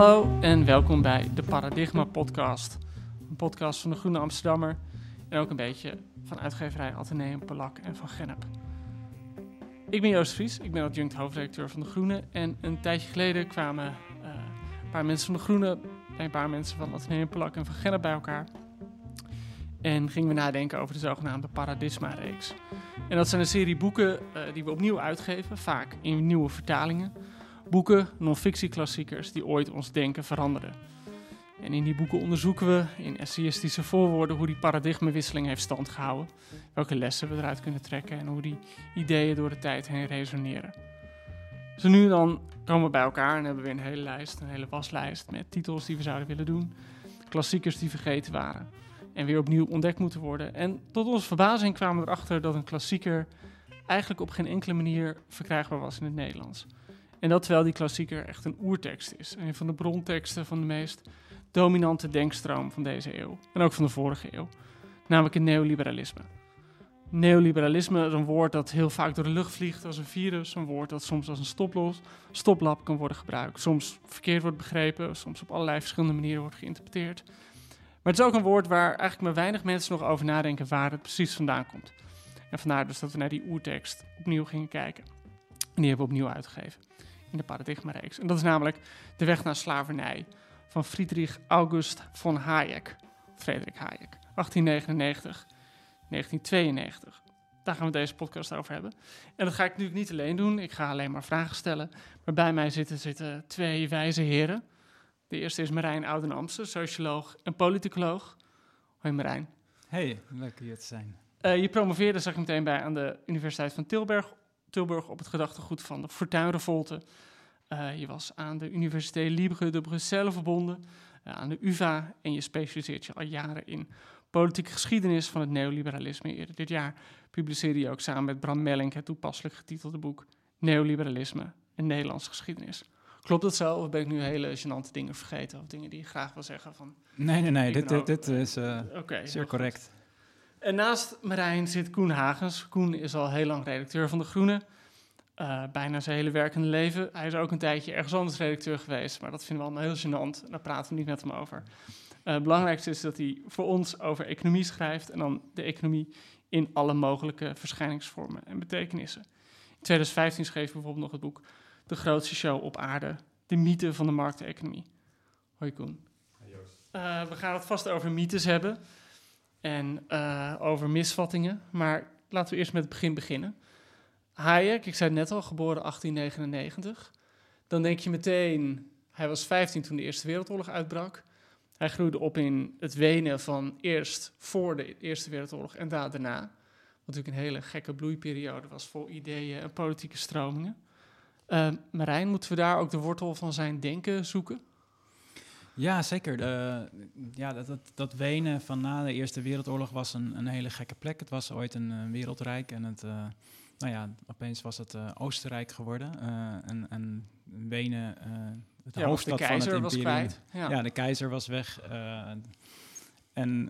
Hallo en welkom bij de Paradigma Podcast. Een podcast van de Groene Amsterdammer en ook een beetje van uitgeverij Atheneum, Polak en Van Gennep. Ik ben Joost Vries, ik ben adjunct hoofdredacteur van De Groene. En een tijdje geleden kwamen uh, een paar mensen van De Groene en een paar mensen van Atheneum, Polak en Van Gennep bij elkaar. En gingen we nadenken over de zogenaamde Paradigma-reeks. En dat zijn een serie boeken uh, die we opnieuw uitgeven, vaak in nieuwe vertalingen. Boeken, non-fictieklassiekers die ooit ons denken veranderden. En in die boeken onderzoeken we in essayistische voorwoorden hoe die paradigmawisseling heeft stand gehouden, welke lessen we eruit kunnen trekken en hoe die ideeën door de tijd heen resoneren. Dus nu dan komen we bij elkaar en hebben we een hele lijst, een hele waslijst met titels die we zouden willen doen, klassiekers die vergeten waren en weer opnieuw ontdekt moeten worden. En tot onze verbazing kwamen we erachter dat een klassieker eigenlijk op geen enkele manier verkrijgbaar was in het Nederlands. En dat terwijl die klassieker echt een oertekst is. Een van de bronteksten van de meest dominante denkstroom van deze eeuw. En ook van de vorige eeuw. Namelijk het neoliberalisme. Neoliberalisme is een woord dat heel vaak door de lucht vliegt als een virus. Een woord dat soms als een stoplos, stoplap kan worden gebruikt. Soms verkeerd wordt begrepen, soms op allerlei verschillende manieren wordt geïnterpreteerd. Maar het is ook een woord waar eigenlijk maar weinig mensen nog over nadenken waar het precies vandaan komt. En vandaar dus dat we naar die oertekst opnieuw gingen kijken. En die hebben we opnieuw uitgegeven in de paradigma-reeks. En dat is namelijk De Weg naar Slavernij van Friedrich August von Hayek. Frederik Hayek, 1899, 1992. Daar gaan we deze podcast over hebben. En dat ga ik nu niet alleen doen. Ik ga alleen maar vragen stellen. Maar bij mij zitten, zitten twee wijze heren. De eerste is Marijn Oudenamse, socioloog en politicoloog. Hoi Marijn. Hey, leuk hier te zijn. Uh, je promoveerde, zag ik meteen bij, aan de Universiteit van Tilburg Tilburg op het gedachtegoed van de Fortuinrevolte. Uh, je was aan de Universiteit Libre de Bruxelles verbonden, uh, aan de UvA en je specialiseert je al jaren in politieke geschiedenis van het neoliberalisme. Eerder dit jaar publiceerde je ook samen met Bram Mellink het toepasselijk getitelde boek Neoliberalisme en Nederlandse geschiedenis. Klopt dat zo? Of ben ik nu hele gênante dingen vergeten? Of dingen die je graag wil zeggen? Van, nee, nee, nee. Dit, dit, dit, is uh, okay, zeer correct. En naast Marijn zit Koen Hagens. Koen is al heel lang redacteur van De Groene. Uh, bijna zijn hele werkende leven. Hij is ook een tijdje ergens anders redacteur geweest, maar dat vinden we allemaal heel gênant. Daar praten we niet met hem over. Uh, het belangrijkste is dat hij voor ons over economie schrijft en dan de economie in alle mogelijke verschijningsvormen en betekenissen. In 2015 schreef hij bijvoorbeeld nog het boek De grootste show op aarde, de mythe van de markteconomie. Hoi Koen. Uh, we gaan het vast over mythes hebben en over misvattingen. Maar laten we eerst met het begin beginnen. Hayek, ik zei net al, geboren 1899. Dan denk je meteen, hij was 15 toen de Eerste Wereldoorlog uitbrak. Hij groeide op in het Wenen van eerst voor de Eerste Wereldoorlog en daarna. Wat natuurlijk een hele gekke bloeiperiode was vol ideeën en politieke stromingen. Uh, Marijn, moeten we daar ook de wortel van zijn denken zoeken? Ja, zeker. Ja, dat, dat, dat, Wenen van na de Eerste Wereldoorlog was een, een hele gekke plek. Het was ooit een, een wereldrijk en het, uh, nou ja, opeens was het uh, Oostenrijk geworden. Uh, en, en Wenen, het ja, hoofdstad de keizer van het imperium. Was kwijt. Ja. ja. de keizer was weg. en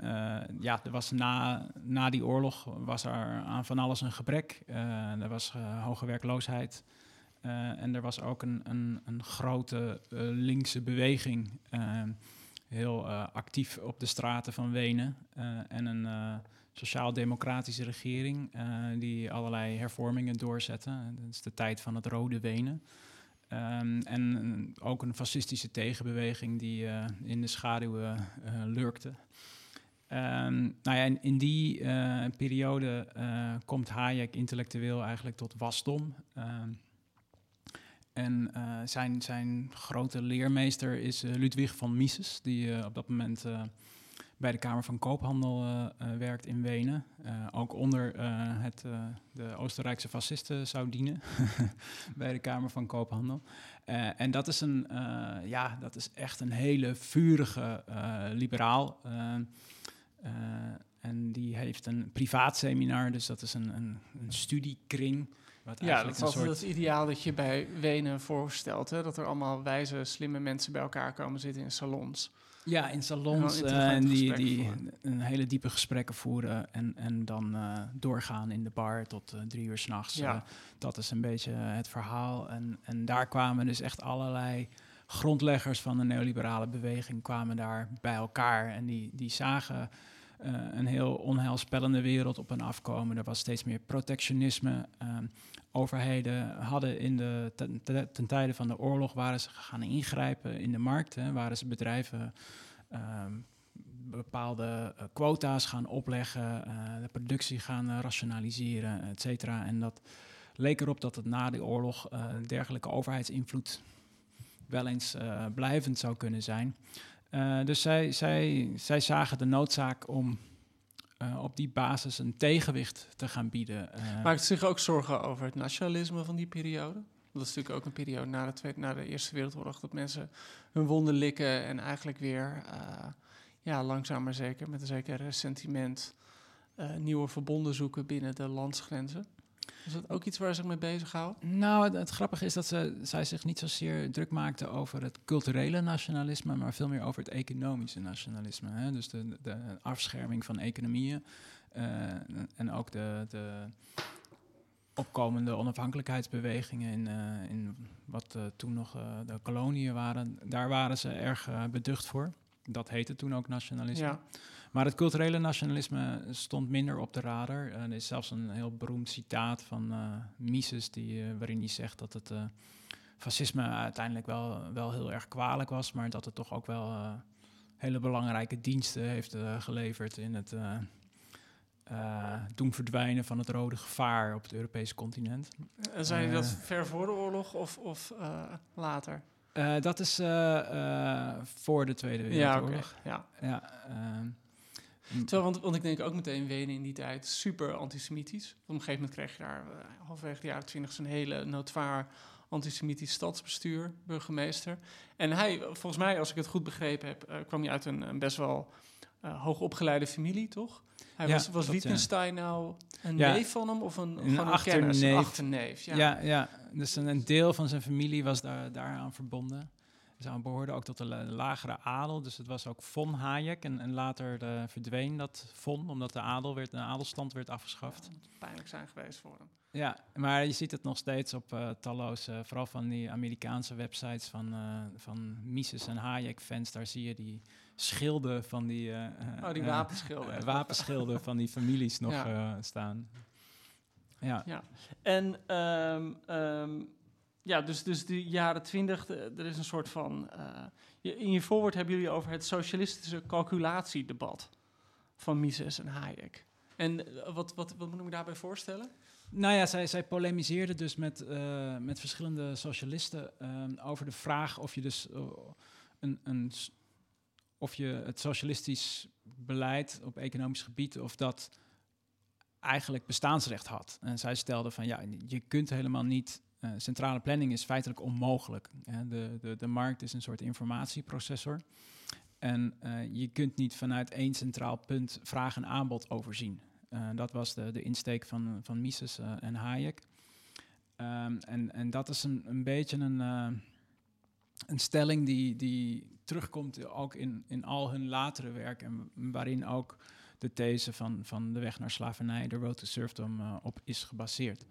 ja, er was na, na die oorlog was er aan van alles een gebrek. er was hoge werkloosheid. En er was ook een, een, een grote linkse beweging, heel actief op de straten van Wenen. en een sociaal-democratische regering die allerlei hervormingen doorzette. Dat is de tijd van het Rode Wenen. Um, en ook een fascistische tegenbeweging die in de schaduwen lurkte. Um, nou ja, in, die periode komt Hayek intellectueel eigenlijk tot wasdom. Um, en uh, zijn, zijn grote leermeester is uh, Ludwig van Mises, die uh, op dat moment bij de Kamer van Koophandel werkt in Wenen. ook onder het, de Oostenrijkse fascisten zou dienen bij de Kamer van Koophandel. en dat is, een, ja, dat is echt een hele vurige liberaal. en die heeft een privaat seminar, dus dat is een, een, een studiekring ja, dat is altijd soort... het ideaal dat je bij Wenen voorstelt. Hè? Dat er allemaal wijze, slimme mensen bij elkaar komen zitten in salons. Ja, in salons en, uh, die, die een hele diepe gesprekken voeren en, en dan uh, doorgaan in de bar tot uh, drie uur s'nachts. Ja. dat is een beetje het verhaal. En, en daar kwamen dus echt allerlei grondleggers van de neoliberale beweging kwamen daar bij elkaar en die, die zagen uh, een heel onheilspellende wereld op hen afkomen. Er was steeds meer protectionisme. Ehm, overheden hadden in de, ten, tijde van de oorlog waren ze gaan ingrijpen in de markt. Hè, waren ze bedrijven ehm, bepaalde uh, quota's gaan opleggen, uh, de productie gaan rationaliseren, et cetera. En dat leek erop dat het na de oorlog dergelijke overheidsinvloed wel eens blijvend zou kunnen zijn. Uh, dus zij, zij, zij zagen de noodzaak om uh, op die basis een tegenwicht te gaan bieden. Uh, Maakt zich ook zorgen over het nationalisme van die periode? Dat is natuurlijk ook een periode na de, tweede, na de Eerste Wereldoorlog dat mensen hun wonden likken en eigenlijk weer ja, langzaam maar zeker met een zeker sentiment nieuwe verbonden zoeken binnen de landsgrenzen. Is dat ook iets waar ze zich mee bezighouden? Nou, het, grappige is dat ze, zij zich niet zozeer druk maakte over het culturele nationalisme, maar veel meer over het economische nationalisme. Hè? Dus de, de afscherming van economieën uh, en ook de, de opkomende onafhankelijkheidsbewegingen in, uh, in wat uh, toen nog de koloniën waren. Daar waren ze erg beducht voor. Dat heette toen ook nationalisme. Ja. Maar het culturele nationalisme stond minder op de radar. Uh, er is zelfs een heel beroemd citaat van uh, Mises, die, uh, waarin hij zegt dat het fascisme uiteindelijk wel, wel heel erg kwalijk was, maar dat het toch ook wel hele belangrijke diensten heeft geleverd in het doen verdwijnen van het rode gevaar op het Europese continent. En zei je dat ver voor de oorlog of, of later? dat is voor de Tweede Wereldoorlog. Ja, okay. ja. ja ehm, Terwijl, want, want ik denk ook meteen Wenen in die tijd super antisemitisch. Op een gegeven moment kreeg je daar uh, halverwege de jaren twintig zo'n hele notoire antisemitisch stadsbestuur, burgemeester. En hij, volgens mij, als ik het goed begrepen heb, uh, kwam hij uit een, een best wel uh, hoogopgeleide familie, toch? Hij ja, was, was Wittgenstein nou een ja. neef van hem of een, een, achterneef? Een achterneef ja. ja, ja. Dus een, een, deel van zijn familie was daar, daaraan verbonden. Ze behoorden ook tot de lagere adel. Dus het was ook von Hayek. En, en later uh, verdween dat von, omdat de, adel werd, de adelstand werd afgeschaft. Ja, pijnlijk zijn geweest voor hem. Ja, maar je ziet het nog steeds op uh, talloze, vooral van die Amerikaanse websites van, uh, van Mises en Hayek-fans. Daar zie je die schilden van die... oh, die wapenschilden. wapenschilden van die families nog ja. staan. Ja. ja. En um, um, ja, dus, dus de jaren twintig, er is een soort van... Uh, in je voorwoord hebben jullie over het socialistische calculatiedebat van Mises en Hayek. En uh, wat, wat, wat moet ik me daarbij voorstellen? Nou ja, zij, zij polemiseerde dus met, uh, met verschillende socialisten over de vraag of je dus een, een, of je het socialistisch beleid op economisch gebied, of dat eigenlijk bestaansrecht had. En zij stelde van ja, je kunt helemaal niet uh, centrale planning is feitelijk onmogelijk. de, de, de markt is een soort informatieprocessor. En uh, je kunt niet vanuit één centraal punt vraag en aanbod overzien. Uh, dat was de, de insteek van, van Mises en Hayek. Um, en, en dat is een, een beetje een, een stelling die, die terugkomt ook in, in al hun latere werk. En waarin ook de these van, van de weg naar slavernij, de road to serfdom, op is gebaseerd.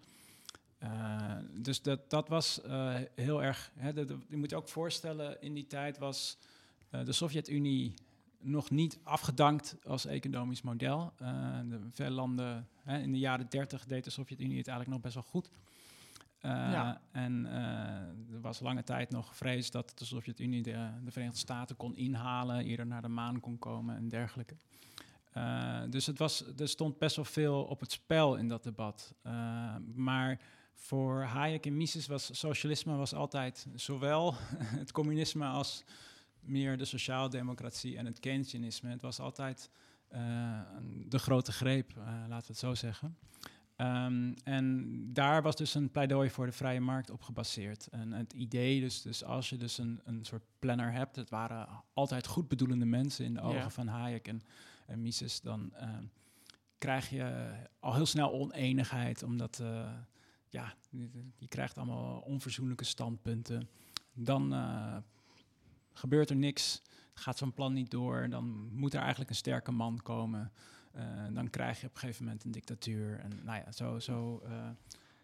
Uh, dus dat, dat was uh, heel erg. Hè, je moet je ook voorstellen, in die tijd was uh, de Sovjet-Unie nog niet afgedankt als economisch model. de veel landen hè, in de jaren 30 deed de Sovjet-Unie het eigenlijk nog best wel goed. Ja. En er was lange tijd nog vrees dat de Sovjet-Unie de, de, Verenigde Staten kon inhalen, eerder naar de maan kon komen en dergelijke. dus het was, er stond best wel veel op het spel in dat debat. maar voor Hayek en Mises was socialisme was altijd zowel het communisme als meer de sociaaldemocratie en het Keynesianisme. Het was altijd uh, de grote greep, uh, laten we het zo zeggen. Um, en daar was dus een pleidooi voor de vrije markt op gebaseerd. En het idee, dus, dus als je dus een, een soort planner hebt, het waren altijd goed bedoelende mensen in de ogen ja. van Hayek en, en Mises, dan uh, krijg je al heel snel oneenigheid, omdat ja, je krijgt allemaal onverzoenlijke standpunten. Dan uh, gebeurt er niks, gaat zo'n plan niet door, dan moet er eigenlijk een sterke man komen. Uh, dan krijg je op een gegeven moment een dictatuur. En nou ja, zo, zo, uh,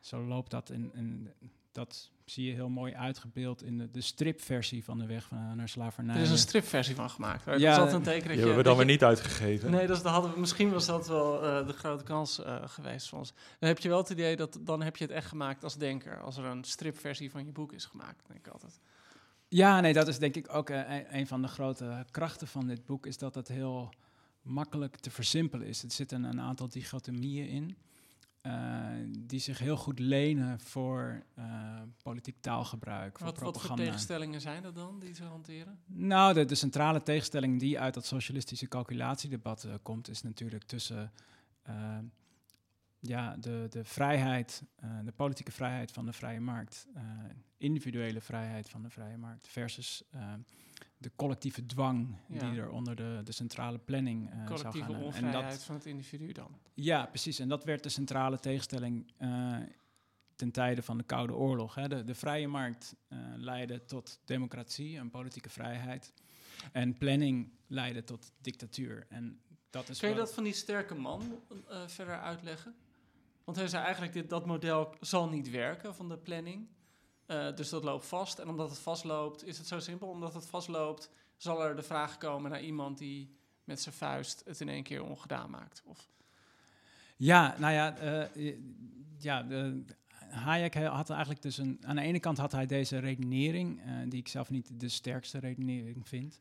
zo loopt dat in, in dat zie je heel mooi uitgebeeld in de, de stripversie van de weg van, naar slavernij. Er is een stripversie van gemaakt. Ja, Ja, dat is altijd een teken Die dat hebben je, we dan weer niet uitgegeven. Nee, dat, hadden we, misschien was dat wel eh, de grote kans eh, geweest voor ons. Dan heb je wel het idee dat dan heb je het echt gemaakt als denker. Als er een stripversie van je boek is gemaakt, denk ik altijd. Ja, nee, dat is denk ik ook eh, een, van de grote krachten van dit boek, is dat het heel makkelijk te versimpelen is. Er zitten een aantal dichotomieën in, eh, die zich heel goed lenen voor eh, politiek taalgebruik, voor Wat, wat voor propaganda. tegenstellingen zijn dat dan die ze hanteren? Nou, de, de centrale tegenstelling die uit dat socialistische calculatiedebat eh, komt, is natuurlijk tussen eh, ja, de, de vrijheid, eh, de politieke vrijheid van de vrije markt, eh, individuele vrijheid van de vrije markt, versus eh, de collectieve dwang Ja. die er onder de, de centrale planning eh zou Collectieve onvrijheid dat, van het individu dan. ja, precies. En dat werd de centrale tegenstelling eh, ten tijde van de Koude Oorlog. Hè. De, de vrije markt eh, leidde tot democratie en politieke vrijheid. En planning leidde tot dictatuur. En dat is Kun je dat van die sterke man eh, verder uitleggen? Want hij zei eigenlijk, dit, dat model zal niet werken van de planning. Eh, dus dat loopt vast. En omdat het vastloopt, is het zo simpel. Omdat het vastloopt, zal er de vraag komen naar iemand die met zijn vuist het in één keer ongedaan maakt. Of, Ja, nou ja, eh, ja Hayek had eigenlijk dus een... Aan de ene kant had hij deze redenering, eh, die ik zelf niet de sterkste redenering vind.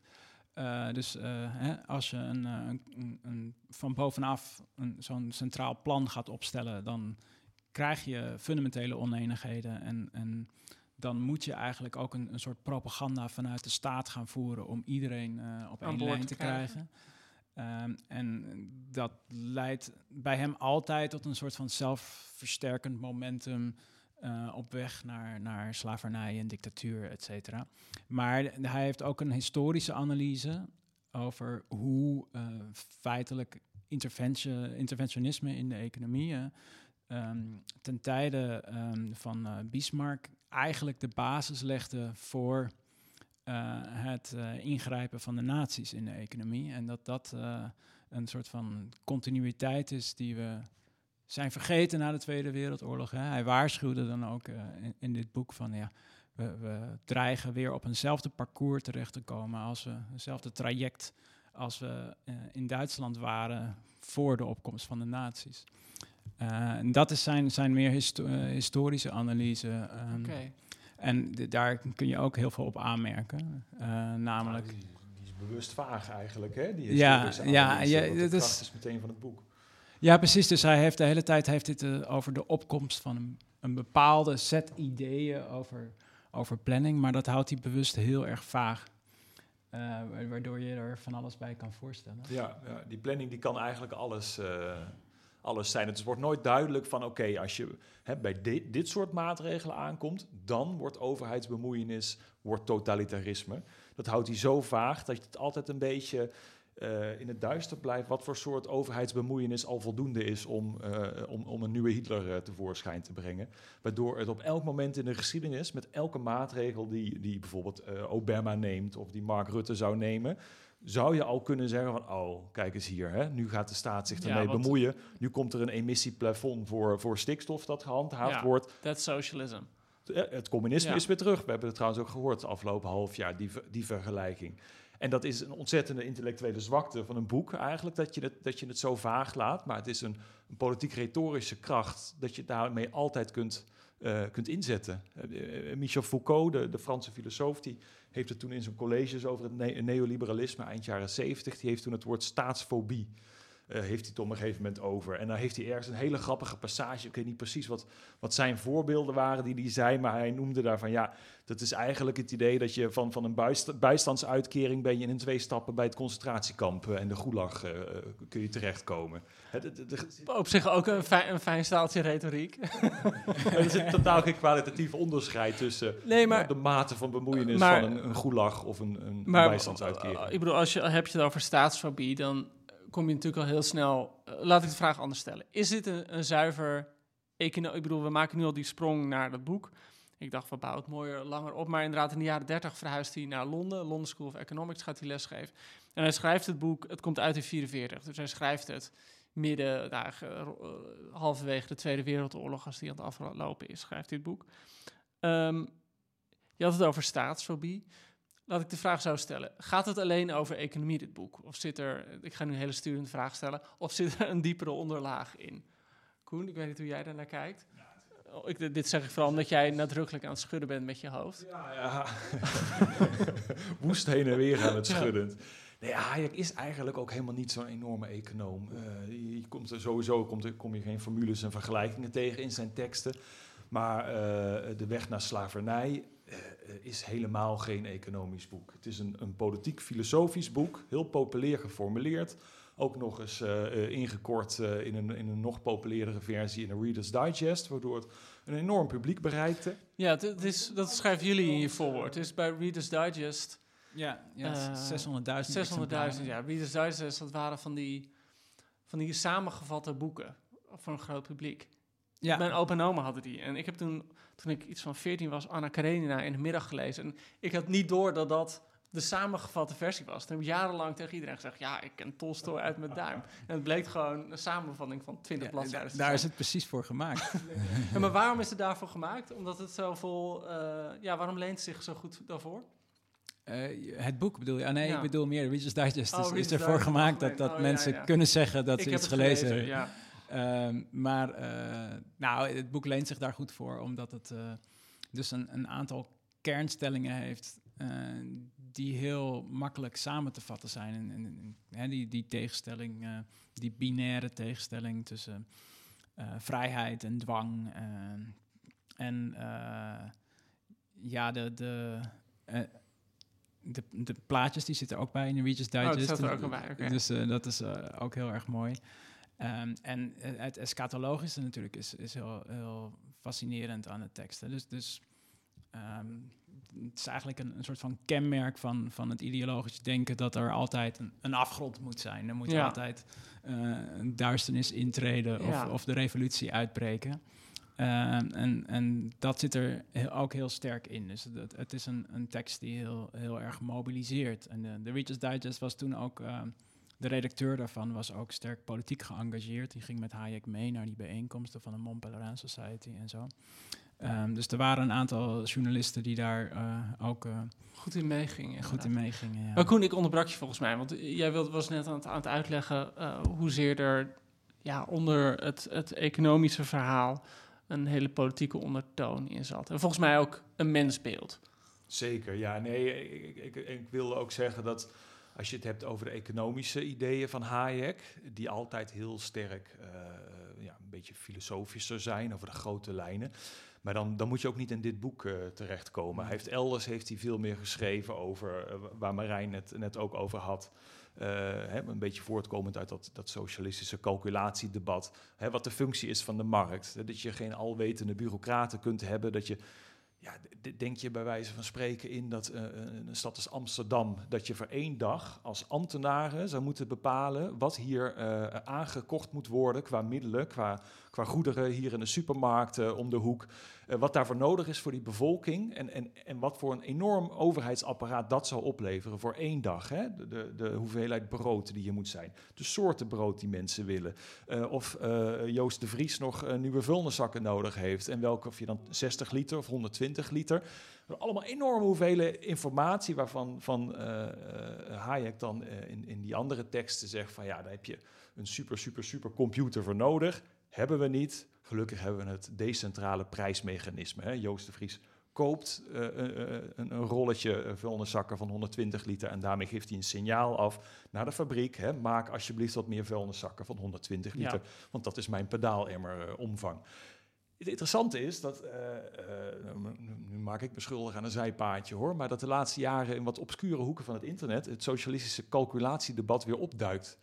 Dus hè, als je een, een, een, van bovenaf een, zo'n centraal plan gaat opstellen, dan krijg je fundamentele oneenigheden. En, en dan moet je eigenlijk ook een, een soort propaganda vanuit de staat gaan voeren om iedereen eh, op één lijn te te krijgen. krijgen. Ehm, en dat leidt bij hem altijd tot een soort van zelfversterkend momentum eh, op weg naar, naar slavernij en dictatuur, et cetera. Maar hij heeft ook een historische analyse over hoe eh, feitelijk interventie, interventionisme in de economie eh, ehm, ten tijde ehm, van eh, Bismarck eigenlijk de basis legde voor eh, het eh, ingrijpen van de naties in de economie. En dat dat een soort van continuïteit is die we zijn vergeten na de Tweede Wereldoorlog. Hè. Hij waarschuwde dan ook in, in dit boek van ja, we, we dreigen weer op eenzelfde parcours terecht te komen als we eenzelfde traject als we in Duitsland waren voor de opkomst van de naties. Eh, en dat is zijn, zijn meer histo- eh, historische analyse. ehm, Oké. En daar kun je ook heel veel op aanmerken. Eh, namelijk, die, die is bewust vaag eigenlijk, hè? Die Ja, historische ja, analyse, ja, want de dat is- kracht is meteen van het boek. ja precies, dus hij heeft de hele tijd heeft dit over de opkomst van een, een bepaalde set ideeën over, over planning, maar dat houdt hij bewust heel erg vaag. Eh, wa- waardoor je er van alles bij kan voorstellen. Ja, ja, die planning die kan eigenlijk alles, eh, alles zijn. Het wordt nooit duidelijk van oké, als je hè, bij dit, dit soort maatregelen aankomt, dan wordt overheidsbemoeienis, wordt totalitarisme. Dat houdt hij zo vaag dat het altijd een beetje eh, in het duister blijft wat voor soort overheidsbemoeienis al voldoende is om, eh, om, om een nieuwe Hitler eh, tevoorschijn te brengen. Waardoor het op elk moment in de geschiedenis, met elke maatregel die, die bijvoorbeeld Obama neemt of die Mark Rutte zou nemen, zou je al kunnen zeggen van, oh, kijk eens hier, hè, nu gaat de staat zich Ja, ermee want- bemoeien. Nu komt er een emissieplafond voor, voor stikstof dat gehandhaafd Ja. wordt. That's socialism. Eh, Het communisme Ja. is weer terug. We hebben het trouwens ook gehoord het afgelopen half jaar, die, die vergelijking. En dat is een ontzettende intellectuele zwakte van een boek eigenlijk, dat je het, dat je het zo vaag laat. Maar het is een, een politiek-retorische kracht dat je daarmee altijd kunt, eh, kunt inzetten. Eh, eh, Michel Foucault, de, de Franse filosoof, die heeft het toen in zijn colleges over het ne- neoliberalisme eind jaren 70, die heeft toen het woord staatsfobie eh, heeft hij het op een gegeven moment over. En dan heeft hij ergens een hele grappige passage. Ik weet niet precies wat, wat zijn voorbeelden waren die hij zei, maar hij noemde daarvan, ja, dat is eigenlijk het idee dat je van, van een bijsta- bijstandsuitkering ben je in twee stappen bij het concentratiekamp eh, en de gulag eh, kun je terechtkomen. Op zich ook een fijn, een fijn staaltje retoriek. er zit totaal geen kwalitatief onderscheid tussen Nee, maar, de mate van bemoeienis maar- van een, een gulag of een, een maar bijstandsuitkering. ik bedoel, als je heb je het over staatsfobie, dan kom je natuurlijk al heel snel. eh, laat ik de vraag anders stellen. Is dit een, een zuiver econo? Ik bedoel, we maken nu al die sprong naar dat boek. Ik dacht, we bouwen het mooier, langer op. Maar inderdaad, in de jaren 30 verhuist hij naar Londen. London School of Economics gaat hij lesgeven. En hij schrijft het boek, het komt uit in 44. Dus hij schrijft het midden, nou, halverwege de Tweede Wereldoorlog, als die aan het aflopen is, schrijft hij het boek. Ehm, je had het over staatsfobie. Laat ik de vraag zo stellen. Gaat het alleen over economie, dit boek? Of zit er, ik ga nu een hele sturende vraag stellen, of zit er een diepere onderlaag in? Koen, ik weet niet hoe jij daar naar kijkt. Oh, ik, dit zeg ik vooral omdat jij nadrukkelijk aan het schudden bent met je hoofd. Ja, ja. Woest heen en weer aan het schuddend. Nee, Hayek is eigenlijk ook helemaal niet zo'n enorme econoom. Uh, je komt er sowieso komt er, kom je geen formules en vergelijkingen tegen in zijn teksten. Maar uh, De weg naar slavernij is helemaal geen economisch boek. Het is een, een politiek-filosofisch boek, heel populair geformuleerd. Ook nog eens ingekort in, een, in een nog populairdere versie in een Reader's Digest, waardoor het een enorm publiek bereikte. Ja, het is, dat schrijven jullie in je voorwoord. Het is bij Reader's Digest ja, ja uh, 600.000. 600.000, ja. Reader's Digest, dat waren van die, van die samengevatte boeken voor een groot publiek. Ja. Mijn opa en oma hadden die. En ik heb toen, toen ik iets van 14 was, Anna Karenina in de middag gelezen. En ik had niet door dat dat de samengevatte versie was. Toen heb ik jarenlang tegen iedereen gezegd... ja, ik ken Tolstoy uit mijn duim. En het bleek gewoon een samenvatting van 20 bladzijden. Daar is het precies voor gemaakt. ja, maar waarom is het daarvoor gemaakt? Omdat het zoveel... Uh, ja, waarom leent het zich zo goed daarvoor? Uh, het boek bedoel je? Ah, nee, ik bedoel meer Reader's Digest. Oh, is, is ervoor gemaakt dat, dat oh, mensen ja, ja. kunnen zeggen dat ik ze iets gelezen hebben. Uh, maar uh, nou, het boek leent zich daar goed voor, omdat het uh, dus een, een, aantal kernstellingen heeft die heel makkelijk samen te vatten zijn. En, en, en die, die tegenstelling, die binaire tegenstelling tussen vrijheid en dwang. en ja, de, de de, de plaatjes die zitten ook bij in de Regis Digest. Oh, dat er ook bij, Dus uh, dat is uh, ook heel erg mooi. Um, en uh, het eschatologische natuurlijk is, is heel, heel fascinerend aan de teksten. Dus, dus um, het is eigenlijk een, een, soort van kenmerk van, van het ideologisch denken... dat er altijd een, een afgrond moet zijn. Er moet ja. altijd een duisternis intreden of, ja. of de revolutie uitbreken. Ehm, en, en dat zit er ook heel sterk in. Dus het, het is een, een, tekst die heel, heel erg mobiliseert. En de, de Reader's Digest was toen ook... Ehm, de redacteur daarvan was ook sterk politiek geëngageerd. Die ging met Hayek mee naar die bijeenkomsten van de Mont Pelerin Society en zo. Um, dus er waren een aantal journalisten die daar uh, ook uh, goed in meegingen. Goed in meegingen, ja. Maar Koen, ik onderbrak je volgens mij, want jij wilde, was net aan het, aan het uitleggen uh, hoezeer er ja, onder het, het economische verhaal een hele politieke ondertoon in zat. En volgens mij ook een mensbeeld. Zeker, ja. Nee, ik, ik, ik wilde ook zeggen dat als je het hebt over de economische ideeën van Hayek, die altijd heel sterk uh, ja, een beetje filosofischer zijn over de grote lijnen. Maar dan, dan moet je ook niet in dit boek uh, terechtkomen. Hij heeft elders heeft hij veel meer geschreven over, uh, waar Marijn het net ook over had. Hè, een beetje voortkomend uit dat, dat socialistische calculatiedebat. Hè, wat de functie is van de markt. dat je geen alwetende bureaucraten kunt hebben. Dat je ja, denk je bij wijze van spreken in dat uh, een stad als Amsterdam, dat je voor één dag als ambtenaren zou moeten bepalen wat hier uh, aangekocht moet worden qua middelen, qua, qua goederen hier in de supermarkt uh, om de hoek. wat daarvoor nodig is voor die bevolking en, en, en wat voor een enorm overheidsapparaat dat zou opleveren voor één dag. Hè? De, de, hoeveelheid brood die je moet zijn, de soorten brood die mensen willen. of Joost de Vries nog nieuwe vuilniszakken nodig heeft en welke, of je dan 60 liter of 120 liter. Allemaal enorme hoeveelheden informatie waarvan van, uh, Hayek dan uh, in, in die andere teksten zegt van ja, daar heb je een super, super, super computer voor nodig. Hebben we niet. Gelukkig hebben we het decentrale prijsmechanisme. Hè. Joost de Vries koopt uh, een, een, rolletje vuilniszakken van 120 liter en daarmee geeft hij een signaal af naar de fabriek. Hè, maak alsjeblieft wat meer vuilniszakken van 120 liter, ja. want dat is mijn pedaalemmer omvang. Het interessante is dat, uh, uh, nu maak ik me schuldig aan een zijpaadje hoor, maar dat de laatste jaren in wat obscure hoeken van het internet het socialistische calculatiedebat weer opduikt.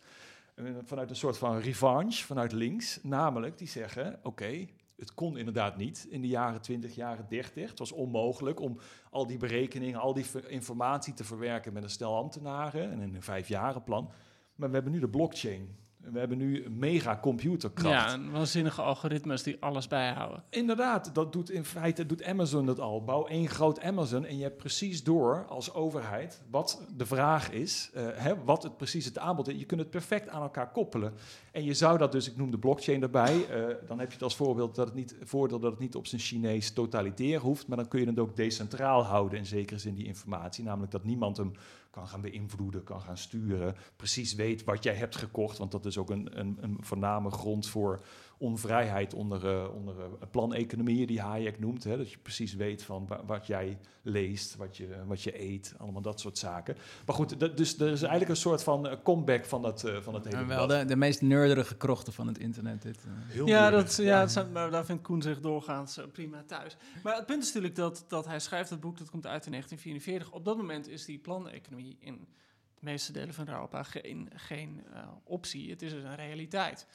Vanuit een soort van revanche, vanuit links, namelijk die zeggen, oké, het kon inderdaad niet in de jaren 20, jaren 30. Het was onmogelijk om al die berekeningen, al die informatie te verwerken met een stel ambtenaren en een vijfjarenplan. Maar we hebben nu de blockchain. We hebben nu een mega computerkracht. Ja, waanzinnige algoritmes die alles bijhouden. Inderdaad, dat doet in feite doet Amazon dat al. Bouw één groot Amazon en je hebt precies door als overheid wat de vraag is, eh, hè, wat het precies het aanbod is. Je kunt het perfect aan elkaar koppelen. En je zou dat dus, ik noem de blockchain erbij, eh, dan heb je het als voorbeeld dat het niet, voordeel dat het niet op zijn Chinees totalitair hoeft, maar dan kun je het ook decentraal houden in zekere zin die informatie, namelijk dat niemand hem kan gaan beïnvloeden, kan gaan sturen, precies weet wat jij hebt gekocht, want dat is ook een, een, een voorname grond voor onvrijheid onder, uh, onder uh, planeconomieën die Hayek noemt. Hè, dat je precies weet van wat jij leest, wat je, wat je eet, allemaal dat soort zaken. Maar goed, dus er is eigenlijk een soort van uh, comeback van, dat, van het hele en wel de, de, meest nerderige krochten van het internet. Dit, Heel ja, dat, ja, dat zijn, maar daar vindt Koen zich doorgaans prima thuis. Maar het punt is natuurlijk dat, dat hij schrijft dat boek, dat komt uit in 1944. Op dat moment is die planeconomie in de meeste delen van Europa geen, geen optie. Het is een realiteit.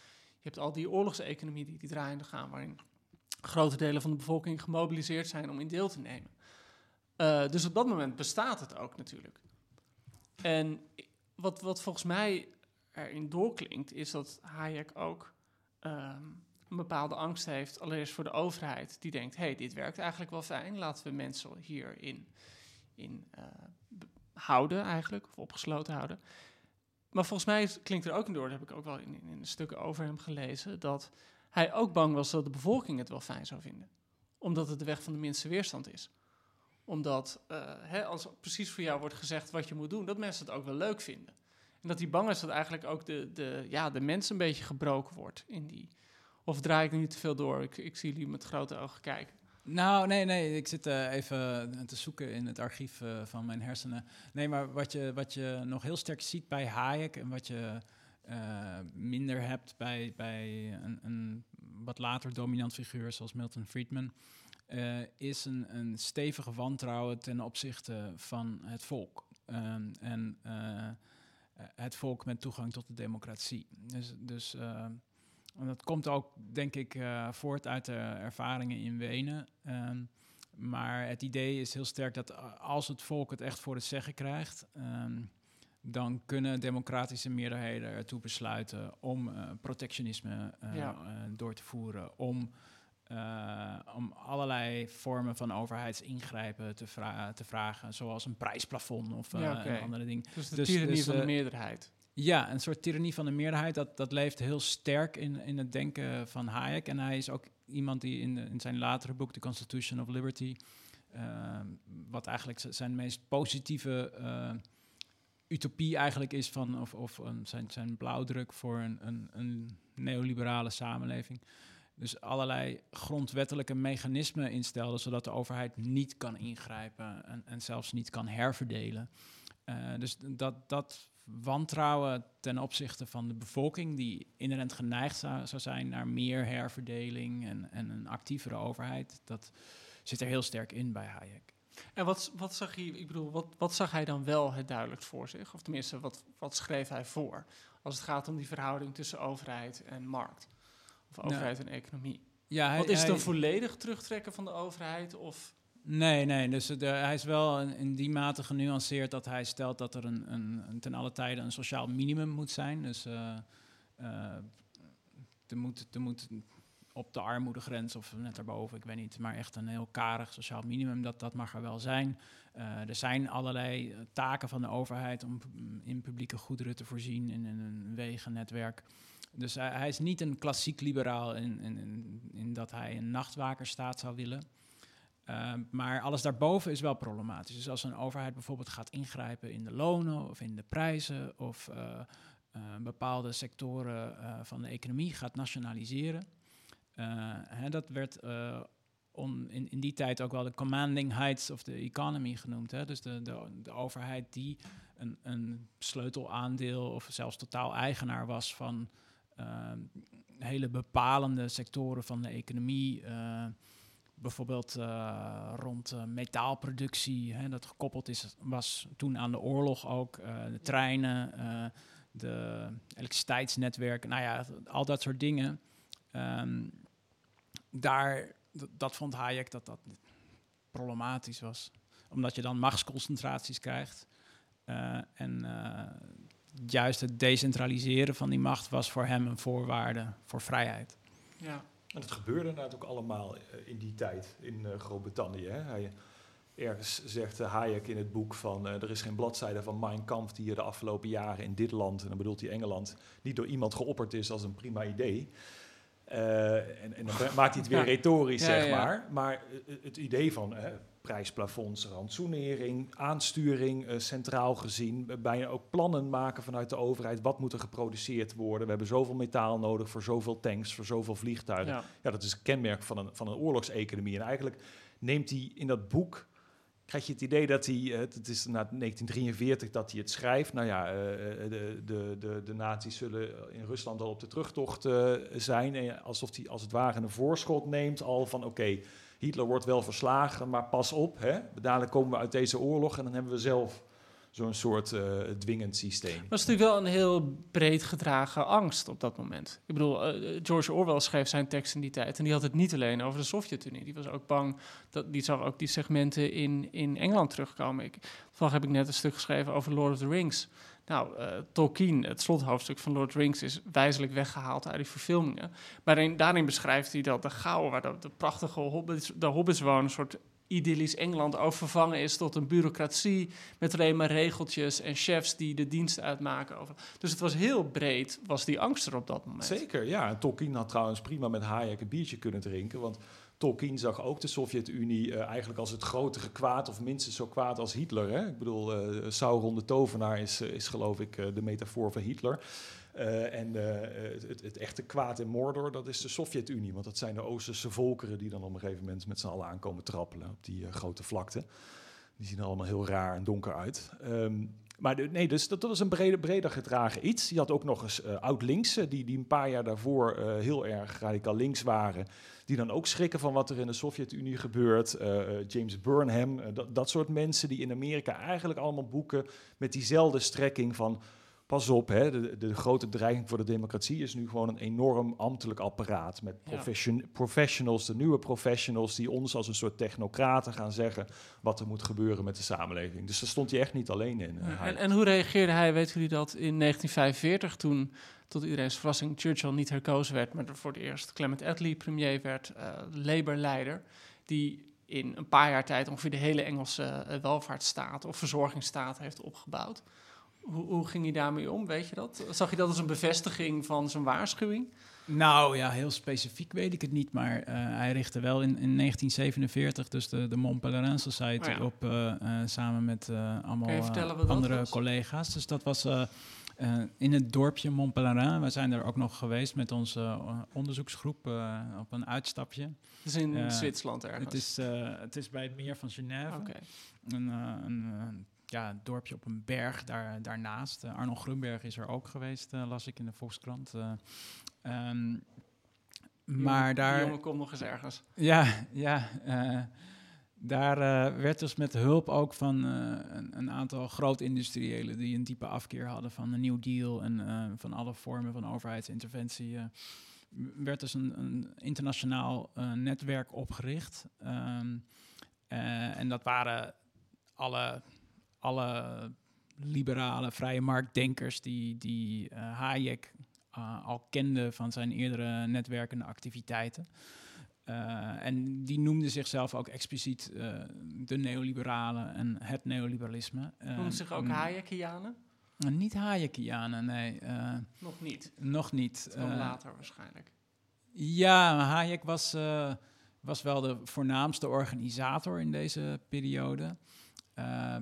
Je hebt al die oorlogseconomie die, die draaiende gaan, waarin grote delen van de bevolking gemobiliseerd zijn om in deel te nemen. Uh, dus op dat moment bestaat het ook natuurlijk. En wat, wat volgens mij erin doorklinkt, is dat Hayek ook um, een bepaalde angst heeft, allereerst voor de overheid, die denkt: hé, hey, dit werkt eigenlijk wel fijn, laten we mensen hierin in, uh, houden, eigenlijk, of opgesloten houden. Maar volgens mij klinkt er ook in door, dat heb ik ook wel in, in, stukken over hem gelezen, dat hij ook bang was dat de bevolking het wel fijn zou vinden. Omdat het de weg van de minste weerstand is. Omdat uh, hè, als precies voor jou wordt gezegd wat je moet doen, dat mensen het ook wel leuk vinden. En dat hij bang is dat eigenlijk ook de, de, ja, de mens een beetje gebroken wordt in die. Of draai ik nu te veel door? Ik, ik zie jullie met grote ogen kijken. Nou, nee, nee. Ik zit uh, even te zoeken in het archief uh, van mijn hersenen. Nee, maar wat je, wat je nog heel sterk ziet bij Hayek en wat je minder hebt bij, bij een, een, wat later dominant figuur zoals Milton Friedman, is een, een stevige wantrouwen ten opzichte van het volk. Um, en het volk met toegang tot de democratie. Dus, dus en dat komt ook, denk ik, uh, voort uit de ervaringen in Wenen. Um, maar het idee is heel sterk dat als het volk het echt voor het zeggen krijgt, um, dan kunnen democratische meerderheden ertoe besluiten om uh, protectionisme uh, ja. door te voeren, om, om allerlei vormen van overheidsingrijpen te, vra te vragen, zoals een prijsplafond of ja, okay. andere dingen. Dus de dus, dus, van de meerderheid. Ja, een soort tirannie van de meerderheid, dat, dat leeft heel sterk in, in het denken van Hayek. En hij is ook iemand die in, in zijn latere boek, The Constitution of Liberty, uh, wat eigenlijk zijn meest positieve uh, utopie eigenlijk is van, of, of zijn, zijn blauwdruk voor een, een, een neoliberale samenleving. Dus allerlei grondwettelijke mechanismen instelde, zodat de overheid niet kan ingrijpen en, en zelfs niet kan herverdelen. Uh, dus dat, dat wantrouwen ten opzichte van de bevolking, die inherent geneigd zou, zou zijn naar meer herverdeling en, en, een actievere overheid. Dat zit er heel sterk in bij Hayek. En wat, wat zag hij, ik bedoel, wat, wat zag hij dan wel het duidelijkst voor zich? Of tenminste, wat, wat schreef hij voor? Als het gaat om die verhouding tussen overheid en markt. Of overheid nou, en economie. Ja, hij, wat is het dan volledig terugtrekken van de overheid? Of Nee, nee. Dus de, hij is wel in die mate genuanceerd dat hij stelt dat er een, een, ten alle tijden een sociaal minimum moet zijn. Dus uh, uh, er, moet, op de armoedegrens of net daarboven, ik weet niet, maar echt een heel karig sociaal minimum, dat, dat mag er wel zijn. Er zijn allerlei taken van de overheid om in publieke goederen te voorzien in, een wegennetwerk. Dus hij, hij, is niet een klassiek liberaal in, in, in dat hij een nachtwakerstaat zou willen. Uh, maar alles daarboven is wel problematisch. Dus als een overheid bijvoorbeeld gaat ingrijpen in de lonen of in de prijzen of uh, uh, bepaalde sectoren van de economie gaat nationaliseren. Hè, dat werd in, in die tijd ook wel de commanding heights of the economy genoemd. Hè? Dus de, de, overheid die een, een sleutelaandeel of zelfs totaal eigenaar was van hele bepalende sectoren van de economie bijvoorbeeld uh, rond uh, metaalproductie, hè, dat gekoppeld is, was toen aan de oorlog ook, uh, de treinen, de elektriciteitsnetwerken, nou ja, al dat soort dingen. Um, daar, dat vond Hayek dat dat problematisch was, omdat je dan machtsconcentraties krijgt. en juist het decentraliseren van die macht was voor hem een voorwaarde voor vrijheid. Ja. En het gebeurde natuurlijk ook allemaal eh, in die tijd in uh, Groot-Brittannië. Hij, ergens zegt Hayek in het boek van er is geen bladzijde van Mein Kampf die de afgelopen jaren in dit land, en dan bedoelt hij Engeland, niet door iemand geopperd is als een prima idee. en, en, dan maakt hij het weer retorisch, zeg maar. Maar het idee van prijsplafonds, rantsoenering, aansturing, centraal gezien, bijna ook plannen maken vanuit de overheid. Wat moet er geproduceerd worden? We hebben zoveel metaal nodig voor zoveel tanks, voor zoveel vliegtuigen. Ja, ja dat is een kenmerk van een, van een oorlogseconomie. En eigenlijk neemt hij in dat boek krijg je het idee dat hij, het is na 1943 dat hij het schrijft. Nou ja, de, de, de, de nazi's zullen in Rusland al op de terugtocht zijn. En alsof hij als het ware een voorschot neemt al van oké, Hitler wordt wel verslagen, maar pas op, hè? dadelijk komen we uit deze oorlog en dan hebben we zelf zo'n soort uh, dwingend systeem. Dat is natuurlijk wel een heel breed gedragen angst op dat moment. Ik bedoel, uh, George Orwell schreef zijn tekst in die tijd en die had het niet alleen over de Sovjet-Unie. Die was ook bang, dat, die zag ook die segmenten in, in Engeland terugkomen. Ik, heb ik net een stuk geschreven over Lord of the Rings. Nou, uh, Tolkien, het slothoofdstuk van Lord Rings, is wijzelijk weggehaald uit die verfilmingen. Maar daarin beschrijft hij dat de gauw, waar de, de prachtige hobbits, de hobbits wonen, een soort idyllisch Engeland ook vervangen is tot een bureaucratie met alleen maar regeltjes en chefs die de dienst uitmaken. Over. Dus het was heel breed, was die angst er op dat moment. Zeker, ja. En Tolkien had trouwens prima met Hayek een biertje kunnen drinken, want Tolkien zag ook de Sovjet-Unie uh, eigenlijk als het grotere kwaad, of minstens zo kwaad als Hitler. Hè? Ik bedoel, uh, Sauron de tovenaar is, is geloof ik de metafoor van Hitler. En het, het, echte kwaad in Mordor, dat is de Sovjet-Unie. Want dat zijn de Oosterse volkeren die dan op een gegeven moment met z'n allen aankomen trappelen op die grote vlakte. Die zien er allemaal heel raar en donker uit. Um, maar nee, dus dat, was een breder, breder gedragen iets. Die had ook nog eens oud-linkse, die, die een paar jaar daarvoor heel erg radicaal links waren. Die dan ook schrikken van wat er in de Sovjet-Unie gebeurt. James Burnham, dat, dat soort mensen die in Amerika eigenlijk allemaal boeken met diezelfde strekking van pas op, hè, de, de, grote dreiging voor de democratie is nu gewoon een enorm ambtelijk apparaat met profession, professionals, de nieuwe professionals, die ons als een soort technocraten gaan zeggen wat er moet gebeuren met de samenleving. Dus daar stond hij echt niet alleen in. Eh, en, en, hoe reageerde hij, weten jullie dat, in 1945 toen tot iedereen's verrassing Churchill niet herkozen werd, maar er voor het eerst Clement Attlee premier werd, uh, Labour-leider, die in een paar jaar tijd ongeveer de hele Engelse uh, welvaartsstaat of verzorgingsstaat heeft opgebouwd. Hoe, hoe, ging hij daarmee om, weet je dat? Zag je dat als een bevestiging van zijn waarschuwing? Nou ja, heel specifiek weet ik het niet, maar uh, hij richtte wel in, in 1947 dus de, de Mont Pelerin Society oh op, samen met allemaal andere collega's. Dus dat was in het dorpje Mont Pelerin. We zijn er ook nog geweest met onze onderzoeksgroep op een uitstapje. Het is in Zwitserland ergens? Het is, het is bij het meer van Genève. Okay. Een, een ja, dorpje op een berg daar, daarnaast. Arnold Grunberg is er ook geweest, las ik in de Volkskrant. Um, maar daar... Die jongen komt nog eens ergens. Ja, ja. Daar werd dus met hulp ook van een, een, aantal groot-industriëlen... die een diepe afkeer hadden van een New Deal... en van alle vormen van overheidsinterventie... werd dus een, een internationaal netwerk opgericht. Um, en dat waren alle alle liberale vrije marktdenkers die, die Hayek al kende van zijn eerdere netwerkende activiteiten. Uh, en die noemde zichzelf ook expliciet de neoliberalen en het neoliberalisme. Noemden zich ook Hayekianen? niet Hayekianen, nee. nog niet? Nog niet. Later waarschijnlijk. Ja, Hayek was, was wel de voornaamste organisator in deze periode. Uh,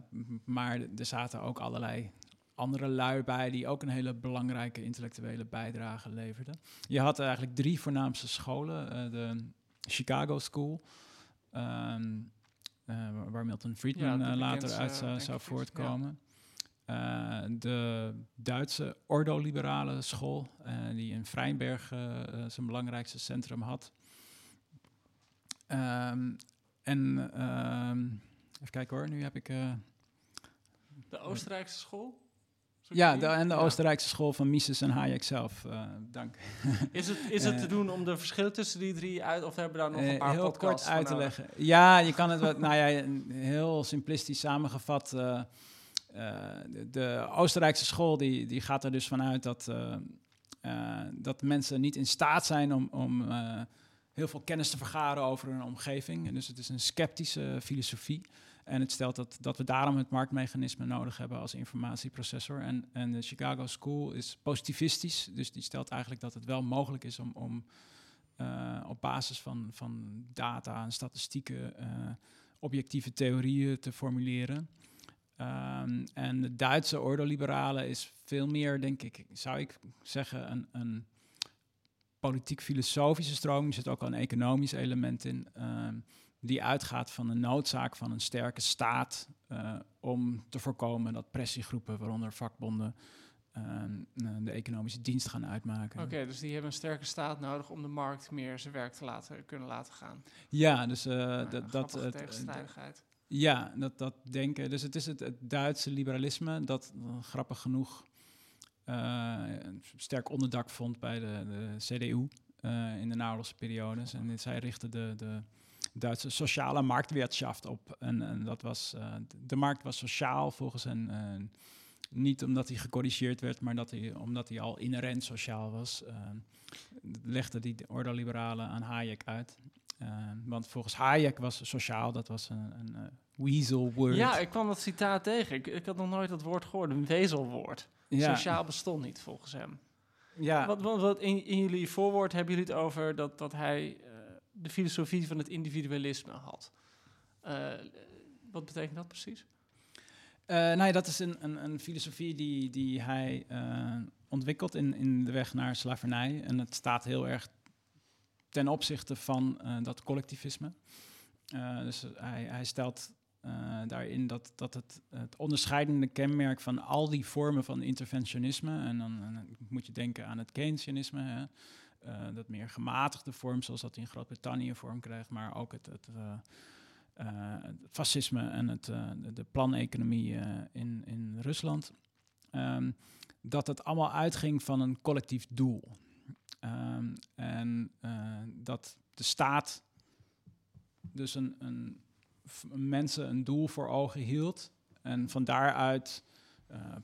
maar er zaten ook allerlei andere lui bij die ook een hele belangrijke intellectuele bijdrage leverden. Je had eigenlijk drie voornaamste scholen. Uh, de Chicago School, um, uh, waar Milton Friedman ja, later uit zou voortkomen. Ja. de Duitse Ordo-liberale school, die in Vrijberg zijn belangrijkste centrum had. Um, en ehm, Even kijken hoor, nu heb ik... De Oostenrijkse school? Ja, de, en de Oostenrijkse school van Mises en Hayek zelf. Uh, dank. Is het, is het te doen om de verschillen tussen die drie uit... of hebben we daar nog een paar heel kort uit te leggen. Ja, je kan het wat... nou ja, heel simplistisch samengevat... De, de Oostenrijkse school die, die gaat er dus vanuit dat, dat mensen niet in staat zijn om, om heel veel kennis te vergaren over hun omgeving. En dus het is een sceptische filosofie. En het stelt dat, dat we daarom het marktmechanisme nodig hebben als informatieprocessor. En, en de Chicago School is positivistisch, dus die stelt eigenlijk dat het wel mogelijk is om, om uh, op basis van, van data en statistieken uh, objectieve theorieën te formuleren. Um, en de Duitse ordoliberale is veel meer, denk ik, zou ik zeggen, een, een politiek-filosofische stroming. Er zit ook al een economisch element in. Um, die uitgaat van de noodzaak van een sterke staat uh, om te voorkomen dat pressiegroepen, waaronder vakbonden, uh, de economische dienst gaan uitmaken. Oké, okay, dus die hebben een sterke staat nodig om de markt meer zijn werk te laten kunnen laten gaan. Ja, dus uh, dat. dat tegenstrijdigheid. Ja, dat, dat denken. Dus het is het, het Duitse liberalisme dat grappig genoeg een sterk onderdak vond bij de, de CDU in de naoorlogse periodes. En zij richtten de, de Duitse sociale marktwirtschaft op. En, en dat was, uh, de markt was sociaal volgens hen. Uh, niet omdat hij gecorrigeerd werd, maar dat hij, omdat hij al inherent sociaal was. Uh, legde die ordoliberalen aan Hayek uit. want volgens Hayek was sociaal, dat was een, een weasel word. Ja, ik kwam dat citaat tegen. Ik, ik had nog nooit dat woord gehoord, een wezelwoord. Ja. Sociaal bestond niet volgens hem. Ja. Wat, wat, wat in, in, jullie voorwoord hebben jullie het over dat, dat hij de filosofie van het individualisme had. Uh, wat betekent dat precies? Uh, nou ja, dat is een, een, een, filosofie die, die hij uh, ontwikkelt in, in de weg naar slavernij. En het staat heel erg ten opzichte van dat collectivisme. dus hij, hij stelt daarin dat, dat het, het onderscheidende kenmerk van al die vormen van interventionisme, en dan, en dan moet je denken aan het Keynesianisme, hè, uh, dat meer gematigde vorm, zoals dat in Groot-Brittannië vorm krijgt, maar ook het, het, uh, uh, het fascisme en het, de, planeconomie in, in Rusland. Um, dat het allemaal uitging van een collectief doel. Um, en dat de staat dus een, een, mensen een doel voor ogen hield en van daaruit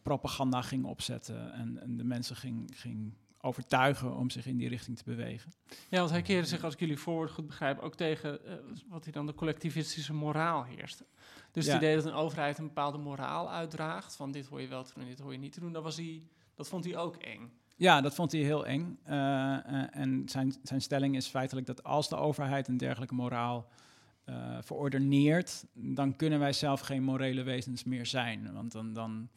propaganda ging opzetten en, en de mensen ging, ging overtuigen om zich in die richting te bewegen. Ja, want hij keerde zich, als ik jullie voorwoord goed begrijp, ook tegen uh, wat hij dan de collectivistische moraal heerst. Dus ja. het idee dat een overheid een bepaalde moraal uitdraagt, van dit hoor je wel te doen, dit hoor je niet te doen, dat, was hij, dat vond hij ook eng. Ja, dat vond hij heel eng. Uh, uh, en zijn, zijn stelling is feitelijk dat als de overheid een dergelijke moraal verordeneert, dan kunnen wij zelf geen morele wezens meer zijn. Want dan, dan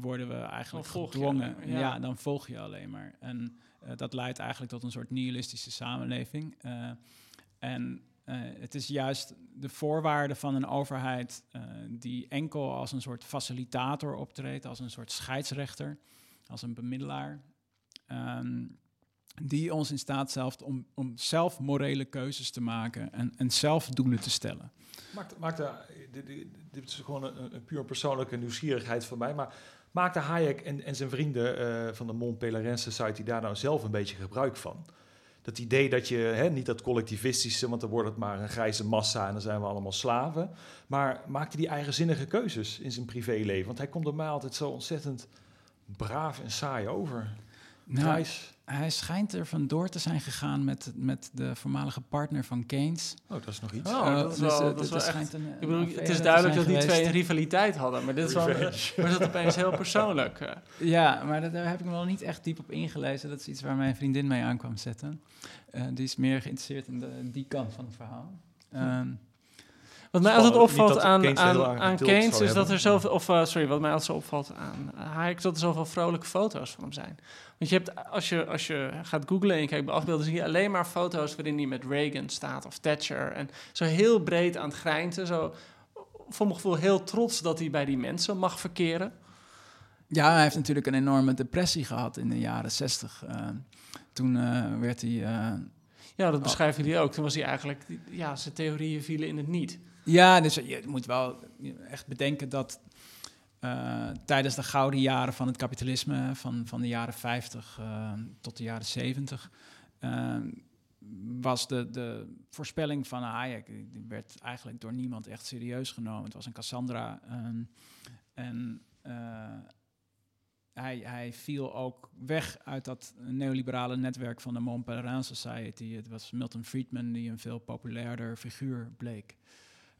worden we eigenlijk gedwongen. Ja. ja. dan volg je alleen maar. En uh, dat leidt eigenlijk tot een soort nihilistische samenleving. Uh, en uh, het is juist de voorwaarde van een overheid die enkel als een soort facilitator optreedt, als een soort scheidsrechter, als een bemiddelaar. Um, die ons in staat stelt om, om zelf morele keuzes te maken en, en zelf doelen te stellen. Maakt, maakt dit, dit is gewoon een, een puur persoonlijke nieuwsgierigheid van mij, maar maakte Hayek en, zijn vrienden uh, van de Mont Pelerin Society daar nou zelf een beetje gebruik van? Dat idee dat je, hè, niet dat collectivistische, want dan wordt het maar een grijze massa en dan zijn we allemaal slaven. Maar maakte die eigenzinnige keuzes in zijn privéleven? Want hij komt er mij altijd zo ontzettend braaf en saai over. Nou, hij schijnt er vandoor te zijn gegaan met, met de voormalige partner van Keynes. Oh, dat is nog iets. Oh, dat is dus, wel, dat is wel echt, een, ik bedoel, het is duidelijk dat die twee een rivaliteit hadden, maar dit is wel, maar dat opeens heel persoonlijk. Ja, maar dat, daar heb ik me wel niet echt diep op ingelezen. Dat is iets waar mijn vriendin mee aankwam zetten. Uh, die is meer geïnteresseerd in, de, in die kant van het verhaal. Um, wat mij altijd opvalt aan, aan, aan Keynes is dat er zoveel, of uh, sorry, wat mij altijd zo opvalt aan Hayek, is dat er zoveel vrolijke foto's van hem zijn. Want je hebt, als je, als je gaat googlen en je kijkt bij afbeelden, zie je alleen maar foto's waarin hij met Reagan staat of Thatcher. En zo heel breed aan het grijnten, zo voor mijn gevoel heel trots dat hij bij die mensen mag verkeren. Ja, hij heeft natuurlijk een enorme depressie gehad in de jaren zestig. Uh, toen uh, werd hij... Uh, ja, dat beschrijven jullie ook. Toen was hij eigenlijk... Ja, zijn theorieën vielen in het niet. Ja, dus je moet wel echt bedenken dat uh, tijdens de gouden jaren van het kapitalisme, van, van de jaren 50 uh, tot de jaren 70, uh, was de, de voorspelling van Hayek, die werd eigenlijk door niemand echt serieus genomen. Het was een Cassandra. en hij, hij viel ook weg uit dat neoliberale netwerk van de Mont Pelerin Society. Het was Milton Friedman die een veel populairder figuur bleek.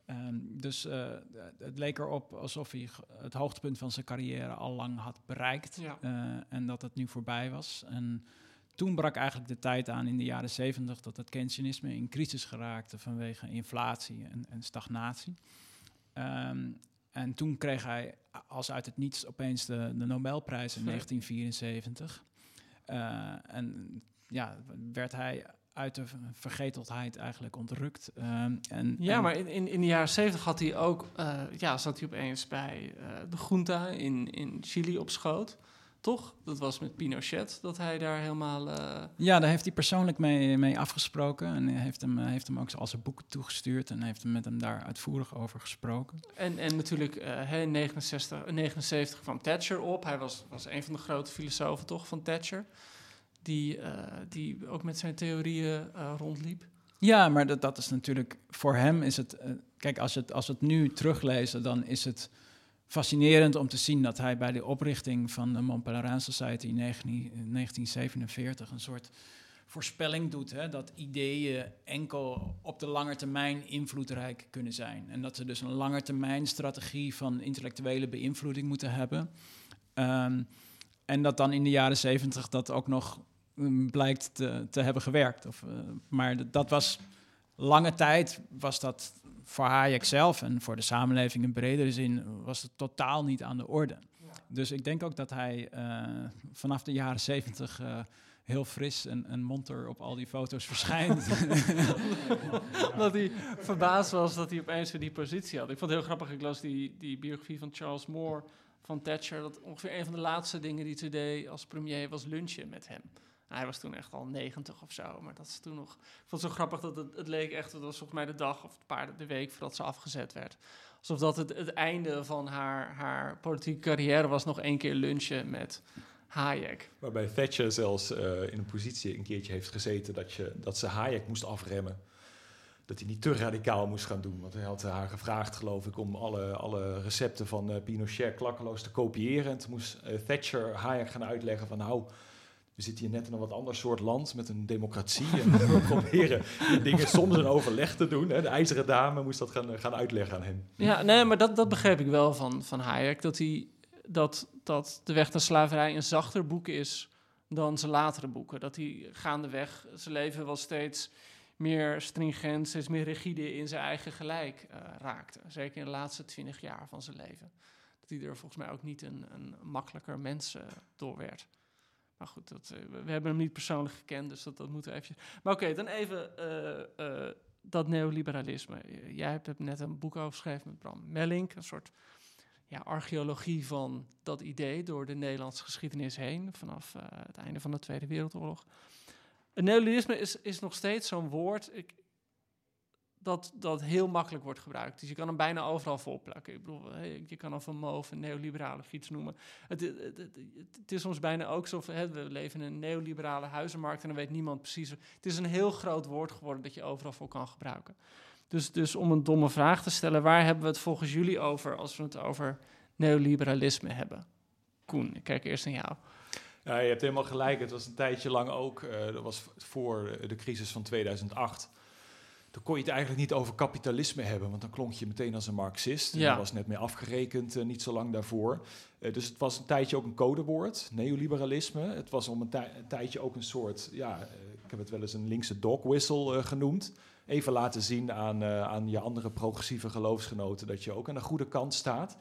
Ehm, dus uh, het leek erop alsof hij het hoogtepunt van zijn carrière al lang had bereikt. Uh, en dat het nu voorbij was. En toen brak eigenlijk de tijd aan in de jaren zeventig dat het Keynesianisme in crisis geraakte vanwege inflatie en, en stagnatie. Um, en toen kreeg hij als uit het niets opeens de, de Nobelprijs in 1974. Uh, en ja, werd hij uit de vergeteldheid eigenlijk ontrukt. Uh, en, ja, maar in, in de jaren zeventig had hij ook, uh, ja, zat hij opeens bij uh, de junta in, in Chili op schoot. Toch? Dat was met Pinochet, dat hij daar helemaal... Uh... Ja, daar heeft hij persoonlijk mee, mee afgesproken. En heeft hem, heeft hem ook al zijn boeken toegestuurd. En heeft hem met hem daar uitvoerig over gesproken. En, en natuurlijk in 69, 79 kwam Thatcher op. Hij was, was een van de grote filosofen toch van Thatcher. Die, uh, die ook met zijn theorieën rondliep. Ja, maar dat, dat is natuurlijk... Voor hem is het... kijk, als, het, als we het nu teruglezen, dan is het fascinerend om te zien dat hij bij de oprichting van de Mont Pelerin Society in 1947 een soort voorspelling doet. Hè, dat ideeën enkel op de lange termijn invloedrijk kunnen zijn. En dat ze dus een lange termijn strategie van intellectuele beïnvloeding moeten hebben. Um, en dat dan in de jaren 70 dat ook nog blijkt te, te, hebben gewerkt. Of, uh, maar dat was lange tijd was dat voor Hayek zelf en voor de samenleving in bredere zin was het totaal niet aan de orde. Dus ik denk ook dat hij uh, vanaf de jaren zeventig uh, heel fris en, en monter op al die foto's verschijnt. dat hij verbaasd was dat hij opeens weer die positie had. Ik vond het heel grappig, ik las die, die biografie van Charles Moore van Thatcher. Dat ongeveer een van de laatste dingen die hij deed als premier was lunchen met hem. Hij was toen echt al 90 of zo, maar dat is toen nog... Ik vond het zo grappig dat het, het leek echt, het was volgens mij de dag of een paar de week voordat ze afgezet werd. Alsof dat het, het einde van haar, haar politieke carrière was nog één keer lunchen met Hayek. Waarbij Thatcher zelfs uh, in een positie een keertje heeft gezeten dat, je, dat ze Hayek moest afremmen. Dat hij niet te radicaal moest gaan doen. Want hij had haar gevraagd, geloof ik, om alle, alle recepten van uh, Pinochet klakkeloos te kopiëren. En toen moest uh, Thatcher Hayek gaan uitleggen van nou we zitten hier net in een wat ander soort land met een democratie. En we proberen dingen soms een overleg te doen. Hè. De ijzeren dame moest dat gaan, gaan uitleggen aan hem. Ja, nee, maar dat, dat begreep ik wel van, van Hayek. Dat, hij, dat, dat De Weg naar Slaverij een zachter boek is dan zijn latere boeken. Dat hij gaandeweg zijn leven wel steeds meer stringent, steeds meer rigide in zijn eigen gelijk uh, raakte. Zeker in de laatste twintig jaar van zijn leven. Dat hij er volgens mij ook niet een, een makkelijker mens uh, door werd. Maar goed, dat, uh, we hebben hem niet persoonlijk gekend, dus dat, dat moeten we eventjes... Maar oké, dan even uh, uh, dat neoliberalisme. Jij hebt net een boek over geschreven met Bram Mellink, een soort ja, archeologie van dat idee door de Nederlandse geschiedenis heen, vanaf het einde van de Tweede Wereldoorlog. Het neoliberalisme is, is nog steeds zo'n woord. Ik, dat, dat heel makkelijk wordt gebruikt. Dus je kan hem bijna overal volplakken. Ik bedoel, je kan of een MOVE een neoliberale fiets noemen. Het, het, het, is soms bijna ook zo, we leven in een neoliberale huizenmarkt en dan weet niemand precies. Het is een heel groot woord geworden dat je overal voor kan gebruiken. Dus, dus om een domme vraag te stellen, waar hebben we het volgens jullie over als we het over neoliberalisme hebben? Koen, ik kijk eerst naar jou. Ja, je hebt helemaal gelijk. Het was een tijdje lang ook, uh, dat was voor de crisis van 2008 dan kon je het eigenlijk niet over kapitalisme hebben, want dan klonk je meteen als een Marxist. Ja. Daar was net mee afgerekend, uh, niet zo lang daarvoor. Uh, dus het was een tijdje ook een codewoord, neoliberalisme. Het was om een, een tijdje ook een soort, ja, uh, ik heb het wel eens een linkse dog whistle genoemd. Even laten zien aan, aan je andere progressieve geloofsgenoten dat je ook aan de goede kant staat.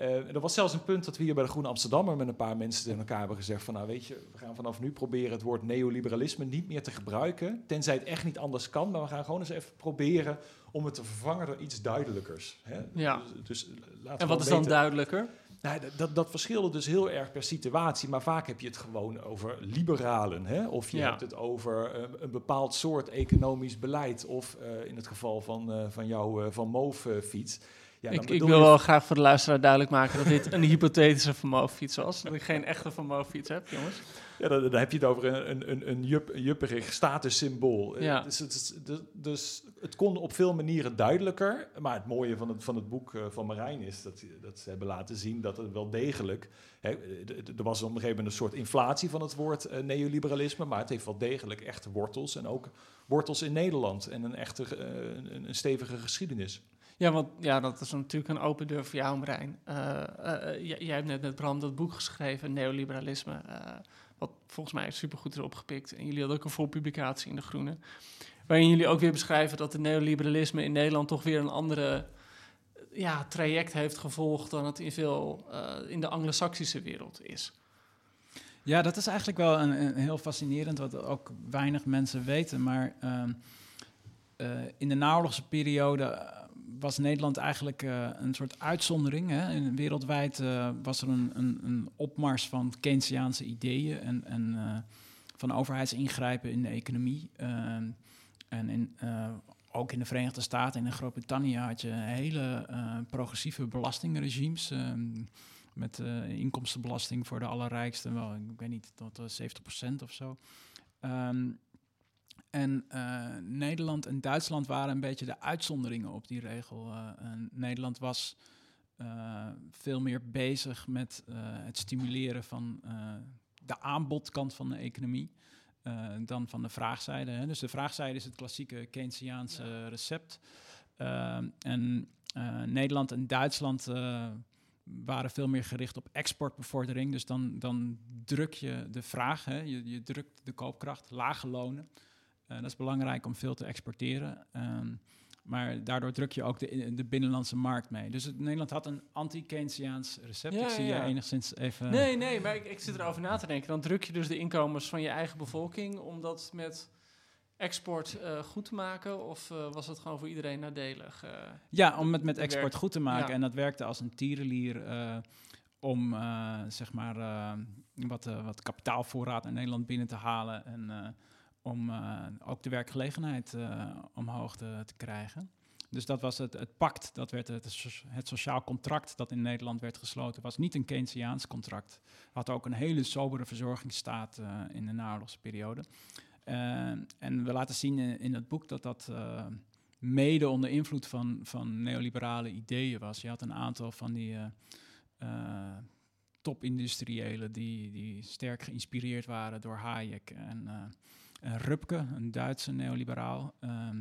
Uh, er was zelfs een punt dat we hier bij de Groene Amsterdammer met een paar mensen tegen elkaar hebben gezegd van nou weet je, we gaan vanaf nu proberen het woord neoliberalisme niet meer te gebruiken, tenzij het echt niet anders kan, maar we gaan gewoon eens even proberen om het te vervangen door iets duidelijkers. Hè? Ja. Dus, dus en wat is dan duidelijker? Nou, dat, dat verschilde dus heel erg per situatie, maar vaak heb je het gewoon over liberalen. Hè? Of je ja. hebt het over uh, een bepaald soort economisch beleid, of uh, in het geval van, van jouw Van Moof fiets Ja, ik, wil wel graag voor de luisteraar duidelijk maken dat dit een hypothetische vermogenfiets was. Dat ik geen echte vermogenfiets heb, jongens. Ja, dan, dan heb je het over een, een, een, een, jup, een jupperig statussymbool. Ja. Eh, Dus, dus, dus het kon op veel manieren duidelijker. Maar het mooie van het, van het boek eh, van Marijn is dat, dat ze hebben laten zien dat het wel degelijk... Hè, er was op een gegeven moment een soort inflatie van het woord eh, neoliberalisme. Maar het heeft wel degelijk echte wortels. En ook wortels in Nederland. En een echte, een, een stevige geschiedenis. Ja, want ja, dat is natuurlijk een open deur voor jou, Marijn. Eh, eh, eh, jij, hebt net met Bram dat boek geschreven, Neoliberalisme, wat volgens mij supergoed is opgepikt. En jullie hadden ook een voorpublicatie in De Groene, waarin jullie ook weer beschrijven dat het neoliberalisme in Nederland toch weer een andere ja, traject heeft gevolgd dan het in veel in de anglo-saxische wereld is. Ja, dat is eigenlijk wel een, heel fascinerend, wat ook weinig mensen weten. Maar ehm, eh, in de naoorlogse periode was Nederland eigenlijk eh, een soort uitzondering. Hè? Wereldwijd eh, was er een, een, een opmars van Keynesiaanse ideeën en, en eh, van overheidsingrijpen in de economie. Ehm, en in, ook in de Verenigde Staten en in Groot-Brittannië had je hele progressieve belastingregimes. ehm, met inkomstenbelasting voor de allerrijksten, wel, ik weet niet, tot eh, 70% of zo. Ehm, en eh, Nederland en Duitsland waren een beetje de uitzonderingen op die regel. Eh, Nederland was eh, veel meer bezig met het stimuleren van de aanbodkant van de economie. dan van de vraagzijde. Hè. Dus de vraagzijde is het klassieke Keynesiaanse recept. En Nederland en Duitsland waren veel meer gericht op exportbevordering. Dus dan, dan druk je de vraag, hè. Je, je drukt de koopkracht, lage lonen. Eh, dat is belangrijk om veel te exporteren. Ehm, maar daardoor druk je ook de, de binnenlandse markt mee. Dus het, Nederland had een anti-Keynesiaans recept. Ja, ik zie ja. je enigszins even... Nee, nee, maar ik, ik zit erover na te denken. Dan druk je dus de inkomens van je eigen bevolking om dat met export eh, goed te maken? Of eh, was het gewoon voor iedereen nadelig? Ja, om het met export werkt. goed te maken. Ja. En dat werkte als een tierenlier om zeg maar wat, wat kapitaalvoorraad naar Nederland binnen te halen. En om eh, ook de werkgelegenheid eh, omhoog te, krijgen. Dus dat was het, het pact, dat werd het, het sociaal contract dat in Nederland werd gesloten. was niet een Keynesiaans contract. Had ook een hele sobere verzorgingsstaat eh, in de naoorlogse periode. Eh, en we laten zien in, het boek dat dat mede onder invloed van, van neoliberale ideeën was. Je had een aantal van die eh, eh, topindustriëlen die, die sterk geïnspireerd waren door Hayek en Rupke, een Duitse neoliberaal. ehm,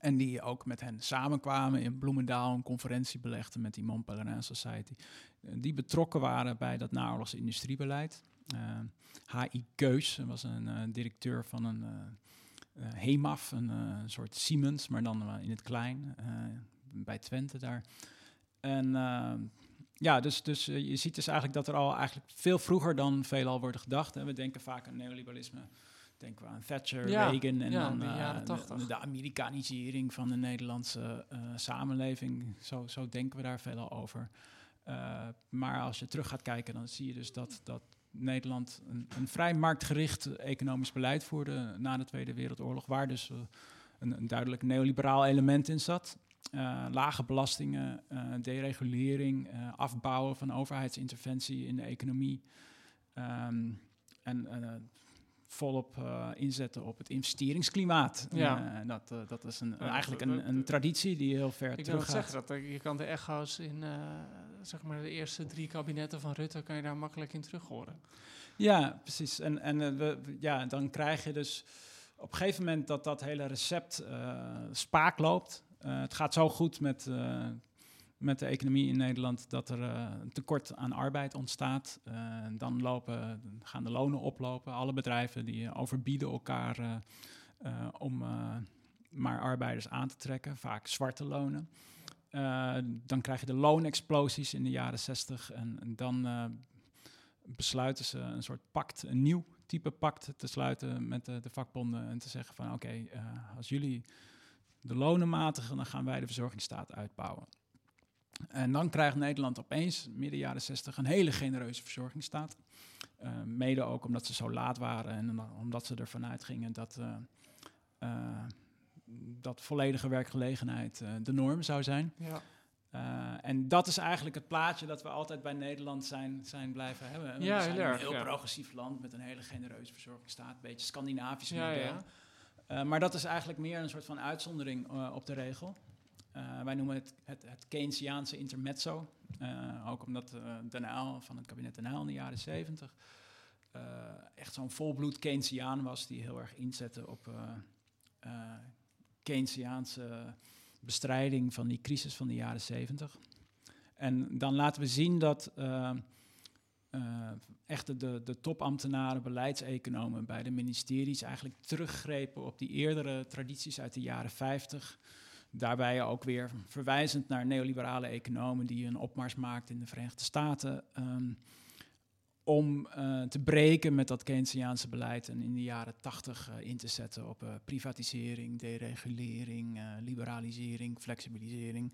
en die ook met hen samenkwamen in Bloemendaal, een conferentie belegden met die Mont Society. Eh, die betrokken waren bij dat naoorlogse industriebeleid. Eh, H.I. Keus was een eh, directeur van een eh, eh, HEMAF, een soort Siemens, maar dan in het klein, bij Twente daar. En eh, ja, dus, dus je ziet dus eigenlijk dat er al eigenlijk veel vroeger dan veelal wordt gedacht. Hè. We denken vaak aan neoliberalisme, denken we aan Thatcher, Ja, Reagan en ja, dan de eh, de, 80. de Amerikanisering van de Nederlandse eh, samenleving. Zo, zo denken we daar veelal over. Eh, maar als je terug gaat kijken, dan zie je dus dat, dat Nederland een, een vrij marktgericht economisch beleid voerde na de Tweede Wereldoorlog, waar dus een, een duidelijk neoliberaal element in zat. Lage belastingen, deregulering, afbouwen van overheidsinterventie in de economie. Ehm, en volop eh, inzetten op het investeringsklimaat. Ja. Eh, dat, eh, dat is een, eigenlijk een, een traditie die heel ver Ik terug gaat. zeggen, dat, je kan de echo's in zeg maar de eerste drie kabinetten van Rutte... kan je daar makkelijk in terug horen. Ja, precies. En, en we, ja, dan krijg je dus op een gegeven moment dat dat hele recept spaak loopt. Het gaat zo goed met, met de economie in Nederland dat er eh, een tekort aan arbeid ontstaat. Eh, dan lopen, gaan de lonen oplopen. Alle bedrijven die eh, overbieden elkaar om maar arbeiders aan te trekken, vaak zwarte lonen. Dan krijg je de loonexplosies in de jaren 60 en, dan besluiten ze een soort pact, een nieuw type pact te sluiten met de, de vakbonden en te zeggen van oké, als jullie de lonen matigen, dan gaan wij de verzorgingsstaat uitbouwen. En dan krijgt Nederland opeens, midden jaren 60, een hele genereuze verzorgingsstaat. Eh, mede ook omdat ze zo laat waren en omdat ze ervan uitgingen dat, eh, eh, dat volledige werkgelegenheid de norm zou zijn. Ja. En dat is eigenlijk het plaatje dat we altijd bij Nederland zijn, zijn blijven hebben. Ja, zijn heel erg, een heel ja. progressief land met een hele genereuze verzorgingsstaat, een beetje Scandinavisch Ja, model. ja. Maar dat is eigenlijk meer een soort van uitzondering op de regel. Uh, wij noemen het het, het Keynesiaanse intermezzo. Uh, ook omdat Den Uyl van het kabinet Den Uyl in de jaren zeventig uh, echt zo'n volbloed Keynesiaan was die heel erg inzette op uh, Keynesiaanse bestrijding van die crisis van de jaren zeventig. En dan laten we zien dat uh, echt de, de topambtenaren, beleidseconomen bij de ministeries eigenlijk teruggrepen op die eerdere tradities uit de jaren 50. Daarbij ook weer verwijzend naar neoliberale economen die een opmars maakten in de Verenigde Staten. Um, om uh, te breken met dat Keynesiaanse beleid en in de jaren tachtig uh, in te zetten op uh, privatisering, deregulering, liberalisering, flexibilisering.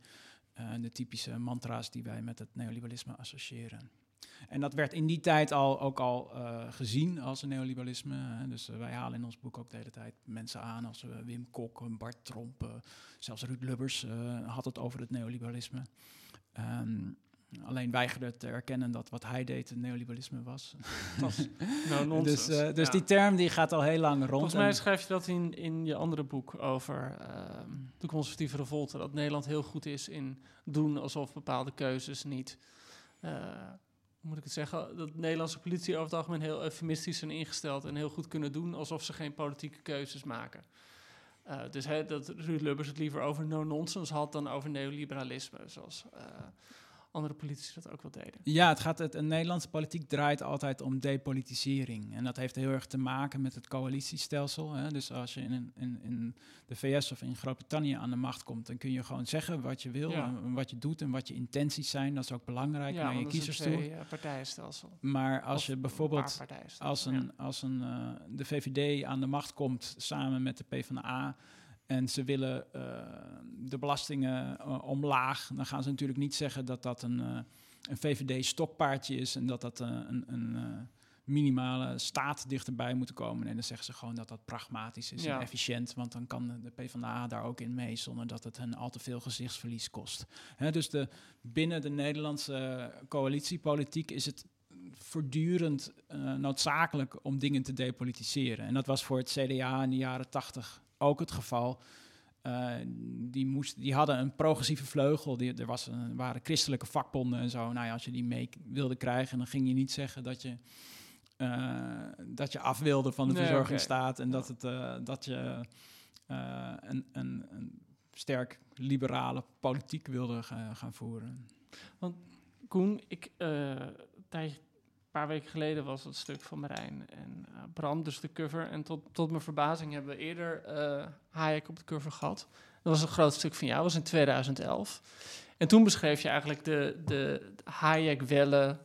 de typische mantra's die wij met het neoliberalisme associëren. En dat werd in die tijd al, ook al gezien als een neoliberalisme. Hè. Dus wij halen in ons boek ook de hele tijd mensen aan als Wim Kok, Bart Tromp, zelfs Ruud Lubbers had het over het neoliberalisme. Um, Alleen weigerde te erkennen dat wat hij deed het neoliberalisme was. was nou dus dus ja. die term die gaat al heel lang rond. Volgens mij schrijf je dat in, in je andere boek over uh, de conservatieve revolte. Dat Nederland heel goed is in doen alsof bepaalde keuzes niet... Uh, moet ik het zeggen? Dat de Nederlandse politie over het algemeen heel eufemistisch zijn ingesteld... en heel goed kunnen doen alsof ze geen politieke keuzes maken. Uh, dus he, dat Ruud Lubbers het liever over no-nonsense had dan over neoliberalisme. Zoals uh, andere politici dat ook wel deden. Ja, het gaat het, een Nederlandse politiek draait altijd om depolitisering. En dat heeft heel erg te maken met het coalitiestelsel. Hè. Dus als je in, in, in de VS of in Groot-Brittannië aan de macht komt, dan kun je gewoon zeggen wat je wil, Ja. en wat je doet en wat je intenties zijn. Dat is ook belangrijk ja, naar je kiezers toe. eh, partijenstelsel. Maar als Of je bijvoorbeeld als, een, als een, eh, de VVD aan de macht komt samen met de PvdA en ze willen eh, de belastingen eh, omlaag, dan gaan ze natuurlijk niet zeggen dat dat een, eh, een VVD-stokpaardje is en dat dat een, een minimale staat dichterbij moet komen. En dan zeggen ze gewoon dat dat pragmatisch is Ja. en efficiënt, want dan kan de PvdA daar ook in mee zonder dat het hen al te veel gezichtsverlies kost. Hè, dus de, binnen de Nederlandse coalitiepolitiek is het voortdurend noodzakelijk om dingen te depolitiseren. En dat was voor het CDA in de jaren tachtig ook het geval. Eh, die, moest, die hadden een progressieve vleugel. Die, er was een, waren christelijke vakbonden en zo. Nou ja, als je die mee wilde krijgen, dan ging je niet zeggen dat je, eh, dat je af wilde van de Nee, verzorgingsstaat. En dat, het, eh, dat je een, een, een sterk liberale politiek wilde ga- gaan voeren. Koen, ik, een tijdje- een paar weken geleden was het stuk van Marijn en eh, Bram, dus de cover. En tot, tot mijn verbazing hebben we eerder eh Hayek op de cover gehad. Dat was een groot stuk van jou, dat was in 2011. En toen beschreef je eigenlijk de, de Hayek-wellen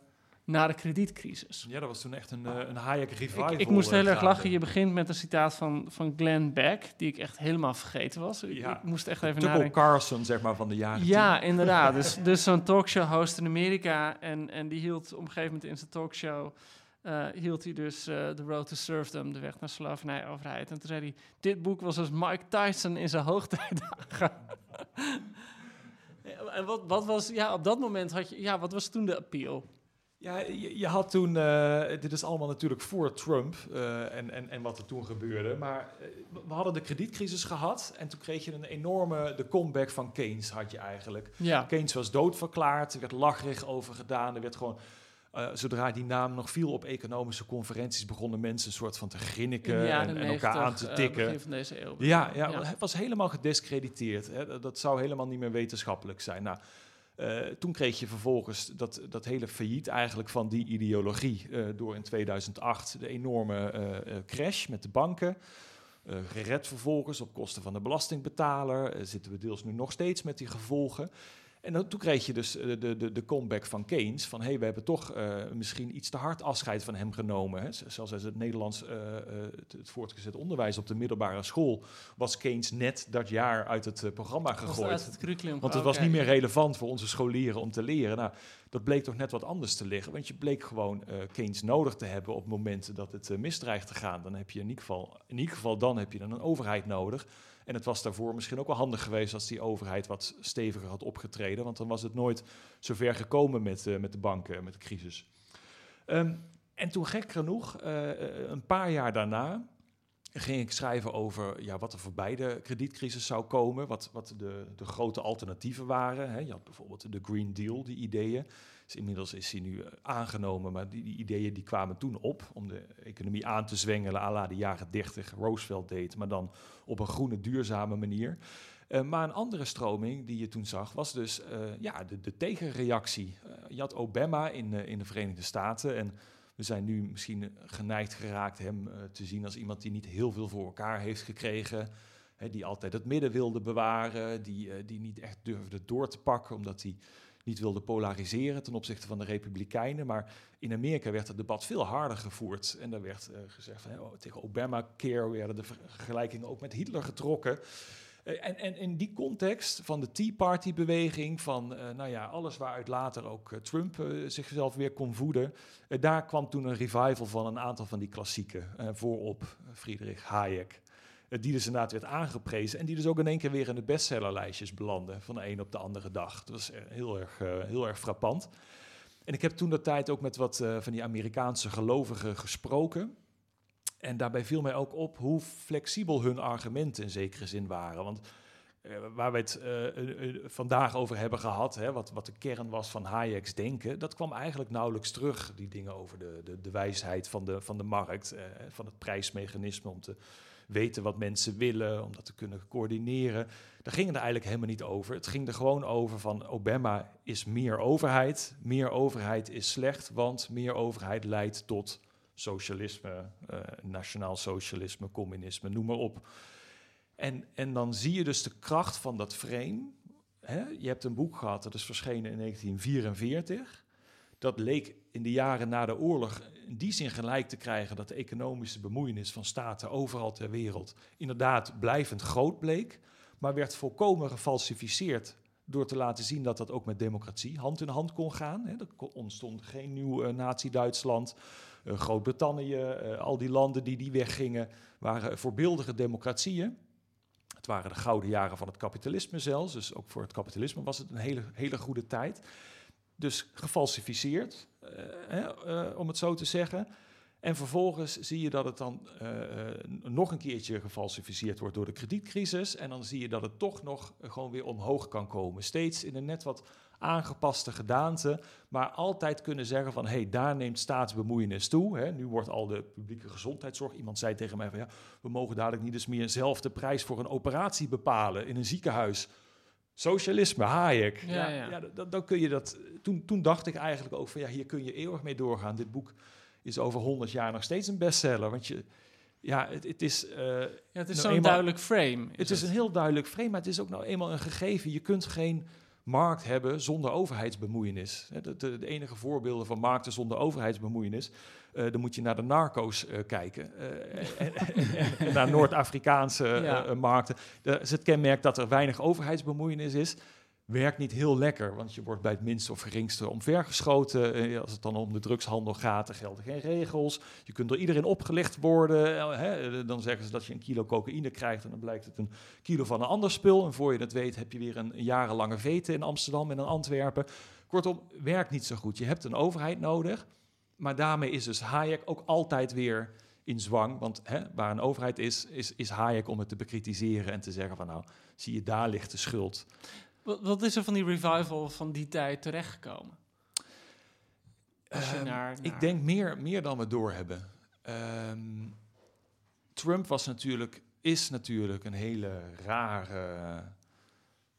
na de kredietcrisis. Ja, dat was toen echt een, eh, een Hayek revival. Ik, ik moest eh, heel erg lachen. Je begint met een citaat van, van Glenn Beck, die ik echt helemaal vergeten was. Ik, Ja. ik moest echt even nadenken. Carlson, zeg maar, van de jaren Ja, inderdaad. Dus, dus zo'n talkshow-host in Amerika. En, en die hield op een gegeven moment in zijn talkshow... eh, hield hij dus The Road to Serfdom, de weg naar slavernij, overheid. En toen zei hij, dit boek was als Mike Tyson in zijn hoogtijdagen. En wat, wat was, ja, op dat moment had je, ja, wat was toen de appeal? Ja, je, je had toen, eh, dit is allemaal natuurlijk voor Trump eh, en, en, en wat er toen gebeurde. Maar eh, we hadden de kredietcrisis gehad en toen kreeg je een enorme, de comeback van Keynes had je eigenlijk. Ja, Keynes was doodverklaard, er werd lacherig over gedaan, er werd gewoon... zodra die naam nog viel op economische conferenties, begonnen mensen een soort van te in grinniken en, elkaar 90, aan te tikken. begin van deze eeuw. Ja, ja, het was helemaal gediscrediteerd. Hè. Dat- Dat zou helemaal niet meer wetenschappelijk zijn. Nou, eh, toen kreeg je vervolgens dat, dat hele failliet eigenlijk van die ideologie eh, door in 2008 de enorme eh, crash met de banken. Gered vervolgens op kosten van de belastingbetaler. Zitten we deels nu nog steeds met die gevolgen. En dan, toen kreeg je dus eh, de, de, de comeback van Keynes. Van hé, hey, we hebben toch eh, misschien iets te hard afscheid van hem genomen. Hè. Zelfs als het Nederlands, eh, het, het voortgezet onderwijs op de middelbare school... was Keynes net dat jaar uit het programma gegooid. het. Want het Oké. was niet meer relevant voor onze scholieren om te leren. Nou, dat bleek toch net wat anders te liggen. Want je bleek gewoon eh, Keynes nodig te hebben op momenten dat het misdreigt te gaan. Dan heb je in ieder geval, in ieder geval dan heb je dan een overheid nodig. En het was daarvoor misschien ook wel handig geweest als die overheid wat steviger had opgetreden. want dan was het nooit zover gekomen met, uh, met de banken, met de crisis. Um, en toen gek genoeg, een paar jaar daarna, ging ik schrijven over ja, wat er voor beide kredietcrisis zou komen, wat, wat de, de grote alternatieven waren. Hè. Je had bijvoorbeeld de Green Deal, die ideeën. Inmiddels is die nu eh, aangenomen, maar die, die, ideeën die kwamen toen op om de economie aan te zwengelen à la de jaren 30 Roosevelt deed, maar dan op een groene, duurzame manier. Uh, maar een andere stroming die je toen zag, was dus uh, ja, de, de tegenreactie. Uh, je had Obama in, in de Verenigde Staten en we zijn nu misschien geneigd geraakt hem te zien als iemand die niet heel veel voor elkaar heeft gekregen. Hè, die altijd het midden wilde bewaren, die, die niet echt durfde door te pakken, omdat hij niet wilde polariseren ten opzichte van de Republikeinen. Maar in Amerika werd het debat veel harder gevoerd. En daar werd uh, gezegd van, oh, tegen Obamacare werden de vergelijkingen ook met Hitler getrokken. Uh, en, en, in die context van de Tea Party-beweging, van uh, nou ja, alles waaruit later ook Trump zichzelf weer kon voeden, daar kwam toen een revival van een aantal van die klassieken voorop. Friedrich Hayek, die dus inderdaad werd aangeprezen en die dus ook in één keer weer in de bestsellerlijstjes belanden van de een op de andere dag. Dat was heel erg, heel erg frappant. En ik heb toen dat tijd ook met wat van die Amerikaanse gelovigen gesproken. En daarbij viel mij ook op hoe flexibel hun argumenten in zekere zin waren. Want waar we het vandaag over hebben gehad, hè, wat, wat de kern was van Hayek's denken, dat kwam eigenlijk nauwelijks terug. Die dingen over de, de, de wijsheid van de, van de markt, van het prijsmechanisme om te weten wat mensen willen, om dat te kunnen coördineren. Daar ging het eigenlijk helemaal niet over. Het ging er gewoon over van Obama is meer overheid. Meer overheid is slecht, want meer overheid leidt tot socialisme, uh, nationaal socialisme, communisme, noem maar op. En, en dan zie je dus de kracht van dat frame. Je hebt een boek gehad, dat is verschenen in 1944. Dat leek in de jaren na de oorlog die zin gelijk te krijgen dat de economische bemoeienis van staten overal ter wereld inderdaad blijvend groot bleek, maar werd volkomen gefalsificeerd door te laten zien dat dat ook met democratie hand in hand kon gaan. Er ontstond geen nieuw uh, Nazi-Duitsland. Uh, Groot-Brittannië, uh, al die landen die die weggingen, waren voorbeeldige democratieën. Het waren de gouden jaren van het kapitalisme zelfs. Dus ook voor het kapitalisme was het een hele, hele goede tijd. Dus gefalsificeerd, hè, om het zo te zeggen. En vervolgens zie je dat het dan uh, nog een keertje gefalsificeerd wordt door de kredietcrisis. En dan zie je dat het toch nog gewoon weer omhoog kan komen. Steeds in een net wat aangepaste gedaante, maar altijd kunnen zeggen van hé, hey, daar neemt staatsbemoeienis toe. Hè. Nu wordt al de publieke gezondheidszorg. Iemand zei tegen mij van ja, we mogen dadelijk niet eens meer zelf de prijs voor een operatie bepalen in een ziekenhuis. Socialisme, Hayek. Ja, ja. ja dan, dan kun je dat. Toen, toen dacht ik eigenlijk ook van ja, hier kun je eeuwig mee doorgaan. Dit boek is over 100 jaar nog steeds een bestseller. Want je, ja, het, het is. Uh, ja, het is nou zo'n duidelijk frame. Is het is een heel duidelijk frame, maar het is ook nou eenmaal een gegeven. Je kunt geen markt hebben zonder overheidsbemoeienis. De, de, de enige voorbeelden van markten zonder overheidsbemoeienis. Uh, dan moet je naar de narco's uh, kijken. en, en, naar Noord-Afrikaanse ja. markten. Dat is het kenmerk dat er weinig overheidsbemoeienis is werkt niet heel lekker, want je wordt bij het minste of geringste omvergeschoten. Eh, als het dan om de drugshandel gaat, er gelden geen regels. Je kunt door iedereen opgelicht worden. Eh, hè. Dan zeggen ze dat je een kilo cocaïne krijgt en dan blijkt het een kilo van een ander spul. En voor je het weet heb je weer een, jarenlange veten in Amsterdam en in Antwerpen. Kortom, werkt niet zo goed. Je hebt een overheid nodig, maar daarmee is dus Hayek ook altijd weer in zwang. Want hè, waar een overheid is, is, is Hayek om het te bekritiseren en te zeggen van nou, zie je, daar ligt de schuld. Wat, wat is er van die revival van die tijd terechtgekomen? Um, naar, Ik denk meer, meer dan we doorhebben. Um, Trump was natuurlijk, is natuurlijk een hele rare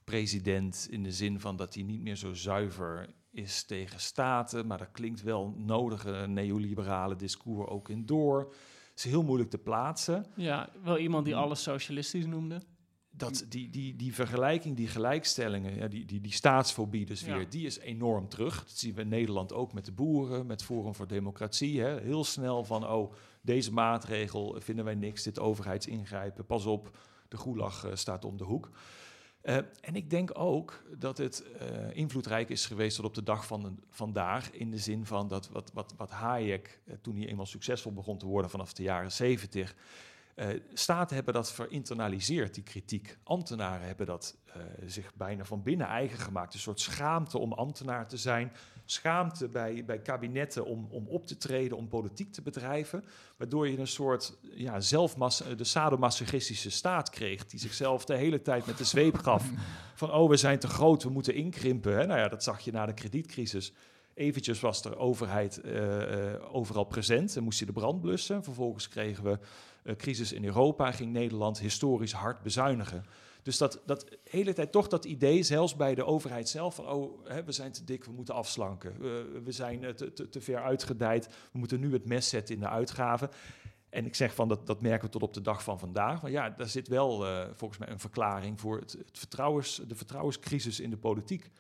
president in de zin van dat hij niet meer zo zuiver is tegen staten, maar daar klinkt wel nodige neoliberale discours ook in door. Het is heel moeilijk te plaatsen. Ja, wel iemand die alles socialistisch noemde dat die, die, die vergelijking, die gelijkstellingen, ja, die, die, die staatsfobie dus weer, die is enorm terug. Dat zien we in Nederland ook met de boeren, met Forum voor Democratie. Hè. Heel snel van, oh, deze maatregel vinden wij niks, dit overheidsingrijpen, pas op, de gulag uh, staat om de hoek. Uh, en ik denk ook dat het uh, invloedrijk is geweest tot op de dag van vandaag. In de zin van dat wat, wat, wat Hayek, toen hij eenmaal succesvol begon te worden vanaf de jaren zeventig Uh, staten hebben dat verinternaliseerd, die kritiek. Ambtenaren hebben dat uh, zich bijna van binnen eigen gemaakt. Een soort schaamte om ambtenaar te zijn. Schaamte bij, bij kabinetten om, om op te treden, om politiek te bedrijven. Waardoor je een soort ja, zelfmas de sadomasochistische staat kreeg. Die zichzelf de hele tijd met de zweep gaf. Van oh, we zijn te groot, we moeten inkrimpen. Hè? Nou ja, dat zag je na de kredietcrisis. Eventjes was de overheid uh, overal present en moest je de brand blussen. Vervolgens kregen we uh, crisis in Europa, ging Nederland historisch hard bezuinigen. Dus dat, dat hele tijd toch dat idee, zelfs bij de overheid zelf, van oh, hè, we zijn te dik, we moeten afslanken. we zijn te, te, te, ver uitgedijd, we moeten nu het mes zetten in de uitgaven. En ik zeg van dat, dat merken we tot op de dag van vandaag. Maar ja, daar zit wel volgens mij een verklaring voor het, het vertrouwens, de vertrouwenscrisis in de politiek.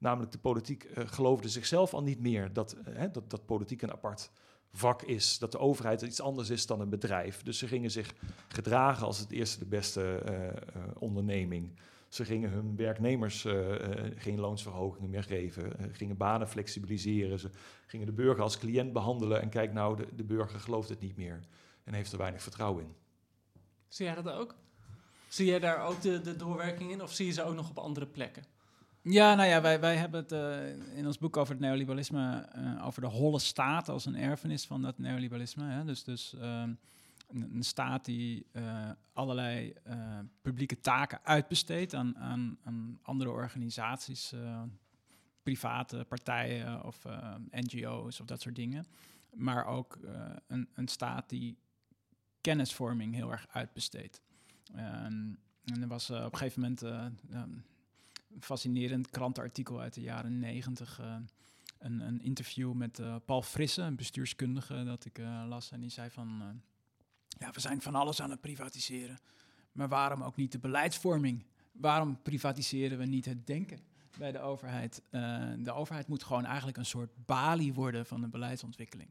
Namelijk de politiek uh, geloofde zichzelf al niet meer dat, uh, dat, dat politiek een apart vak is. Dat de overheid iets anders is dan een bedrijf. Dus ze gingen zich gedragen als het eerste de beste uh, onderneming. Ze gingen hun werknemers geen loonsverhogingen meer geven. gingen banen flexibiliseren. Ze gingen de burger als cliënt behandelen. En kijk nou, de, de burger gelooft het niet meer. En heeft er weinig vertrouwen in. Zie jij dat ook? Zie jij daar ook de, de doorwerking in? Of zie je ze ook nog op andere plekken? Ja, nou ja, wij, wij hebben het uh, in ons boek over het neoliberalisme, uh, over de holle staat als een erfenis van dat neoliberalisme. Hè? Dus, dus uh, een, staat die allerlei publieke taken uitbesteedt aan, aan, aan andere organisaties, private partijen of NGO's of dat soort dingen. Maar ook een, een staat die kennisvorming heel erg uitbesteedt. Ehm, en er was op een gegeven moment fascinerend krantenartikel uit de jaren negentig. Uh, een, een, interview met uh, Paul Frisse, een bestuurskundige, dat ik uh, las. En die zei van, ja, we zijn van alles aan het privatiseren. Maar waarom ook niet de beleidsvorming? Waarom privatiseren we niet het denken bij de overheid? de overheid moet gewoon eigenlijk een soort balie worden van de beleidsontwikkeling.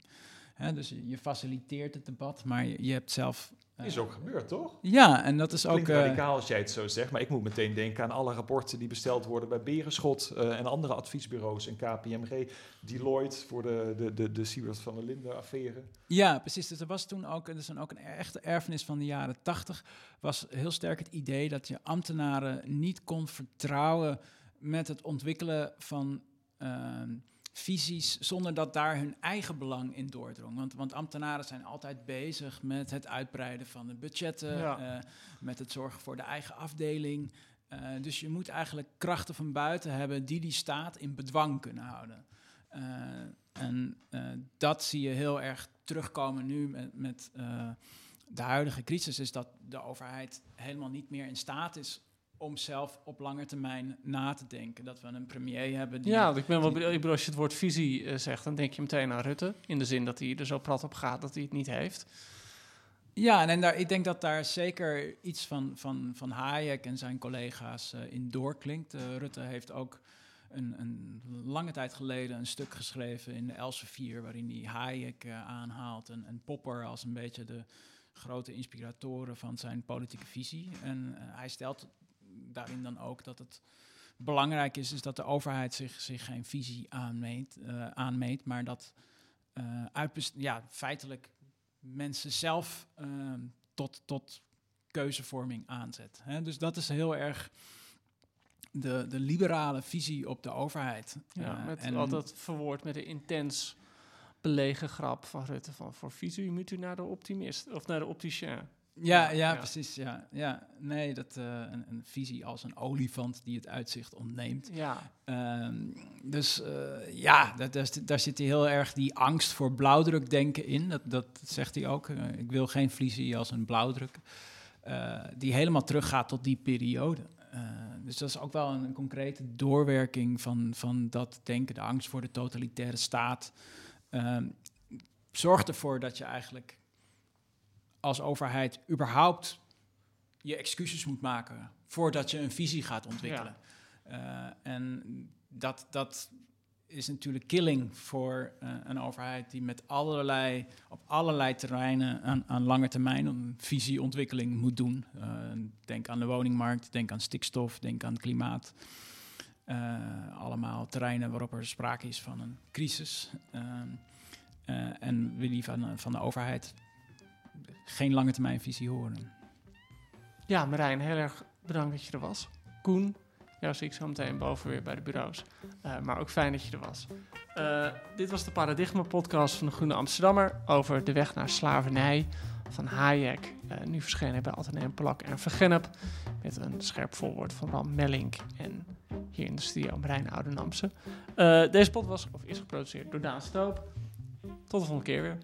Hè, dus je faciliteert het debat, maar je hebt zelf is ook gebeurd, toch? Ja, en dat is ook... Klinkt radicaal als jij het zo zegt, maar ik moet meteen denken aan alle rapporten die besteld worden bij Berenschot uh, en andere adviesbureaus en KPMG, Deloitte voor de, de, de, de Siewert van der Linden affaire. Ja, precies. Dus er was toen ook, er is dan ook een echte erfenis van de jaren tachtig, was heel sterk het idee dat je ambtenaren niet kon vertrouwen met het ontwikkelen van... Uh, visies zonder dat daar hun eigen belang in doordrong. Want, want ambtenaren zijn altijd bezig met het uitbreiden van de budgetten, eh, met het zorgen voor de eigen afdeling. Uh, dus je moet eigenlijk krachten van buiten hebben die die staat in bedwang kunnen houden. Uh, en dat zie je heel erg terugkomen nu met, met de huidige crisis, is dat de overheid helemaal niet meer in staat is om zelf op lange termijn na te denken. Dat we een premier hebben die... Ja, ik, ben wel, ik bedoel, als je het woord visie uh, zegt, dan denk je meteen aan Rutte. In de zin dat hij er zo plat op gaat dat hij het niet heeft. Ja, en, en daar, ik denk dat daar zeker iets van, van, van Hayek en zijn collega's uh, in doorklinkt. Uh, Rutte heeft ook een, een, lange tijd geleden een stuk geschreven in de Elsevier... waarin hij Hayek aanhaalt en, en Popper als een beetje de grote inspiratoren van zijn politieke visie. En hij stelt daarin dan ook dat het belangrijk is, is dat de overheid zich, zich geen visie aanmeet, uh, aanmeet maar dat uh, ja, feitelijk mensen zelf uh, tot, tot keuzevorming aanzet. Hè? Dus dat is heel erg de, de liberale visie op de overheid. Ja, uh, met en altijd verwoord met een intens belegen grap van Rutte van voor visie moet u naar de optimist of naar de opticien. Ja, ja, precies. Ja, ja. Nee, dat, uh, een, een, visie als een olifant die het uitzicht ontneemt. Ja. Um, dus uh, ja, dat, daar, daar zit hij heel erg die angst voor blauwdrukdenken in. Dat, dat zegt hij ook. Uh, ik wil geen visie als een blauwdruk. die helemaal teruggaat tot die periode. dus dat is ook wel een, een, concrete doorwerking van, van dat denken. De angst voor de totalitaire staat. Ehm, zorgt ervoor dat je eigenlijk als overheid überhaupt je excuses moet maken voordat je een visie gaat ontwikkelen. Ja. Uh, en dat, dat is natuurlijk killing voor uh, een overheid die met allerlei, op allerlei terreinen aan, aan lange termijn een visieontwikkeling moet doen. Uh, denk aan de woningmarkt, denk aan stikstof, denk aan het klimaat. allemaal terreinen waarop er sprake is van een crisis. en wil die van, van de overheid geen lange termijn visie horen. Ja, Marijn, heel erg bedankt dat je er was. Koen, jou zie ik zo meteen boven weer bij de bureaus. Uh, maar ook fijn dat je er was. Uh, dit was de Paradigma-podcast van de Groene Amsterdammer over de weg naar slavernij van Hayek. Uh, nu verschenen bij Atheneum Plak en Vergennep. Met een scherp voorwoord van Ram Mellink en hier in de studio Marijn Oudenamse. deze podcast was, of is geproduceerd door Daan Stoop. Tot de volgende keer weer.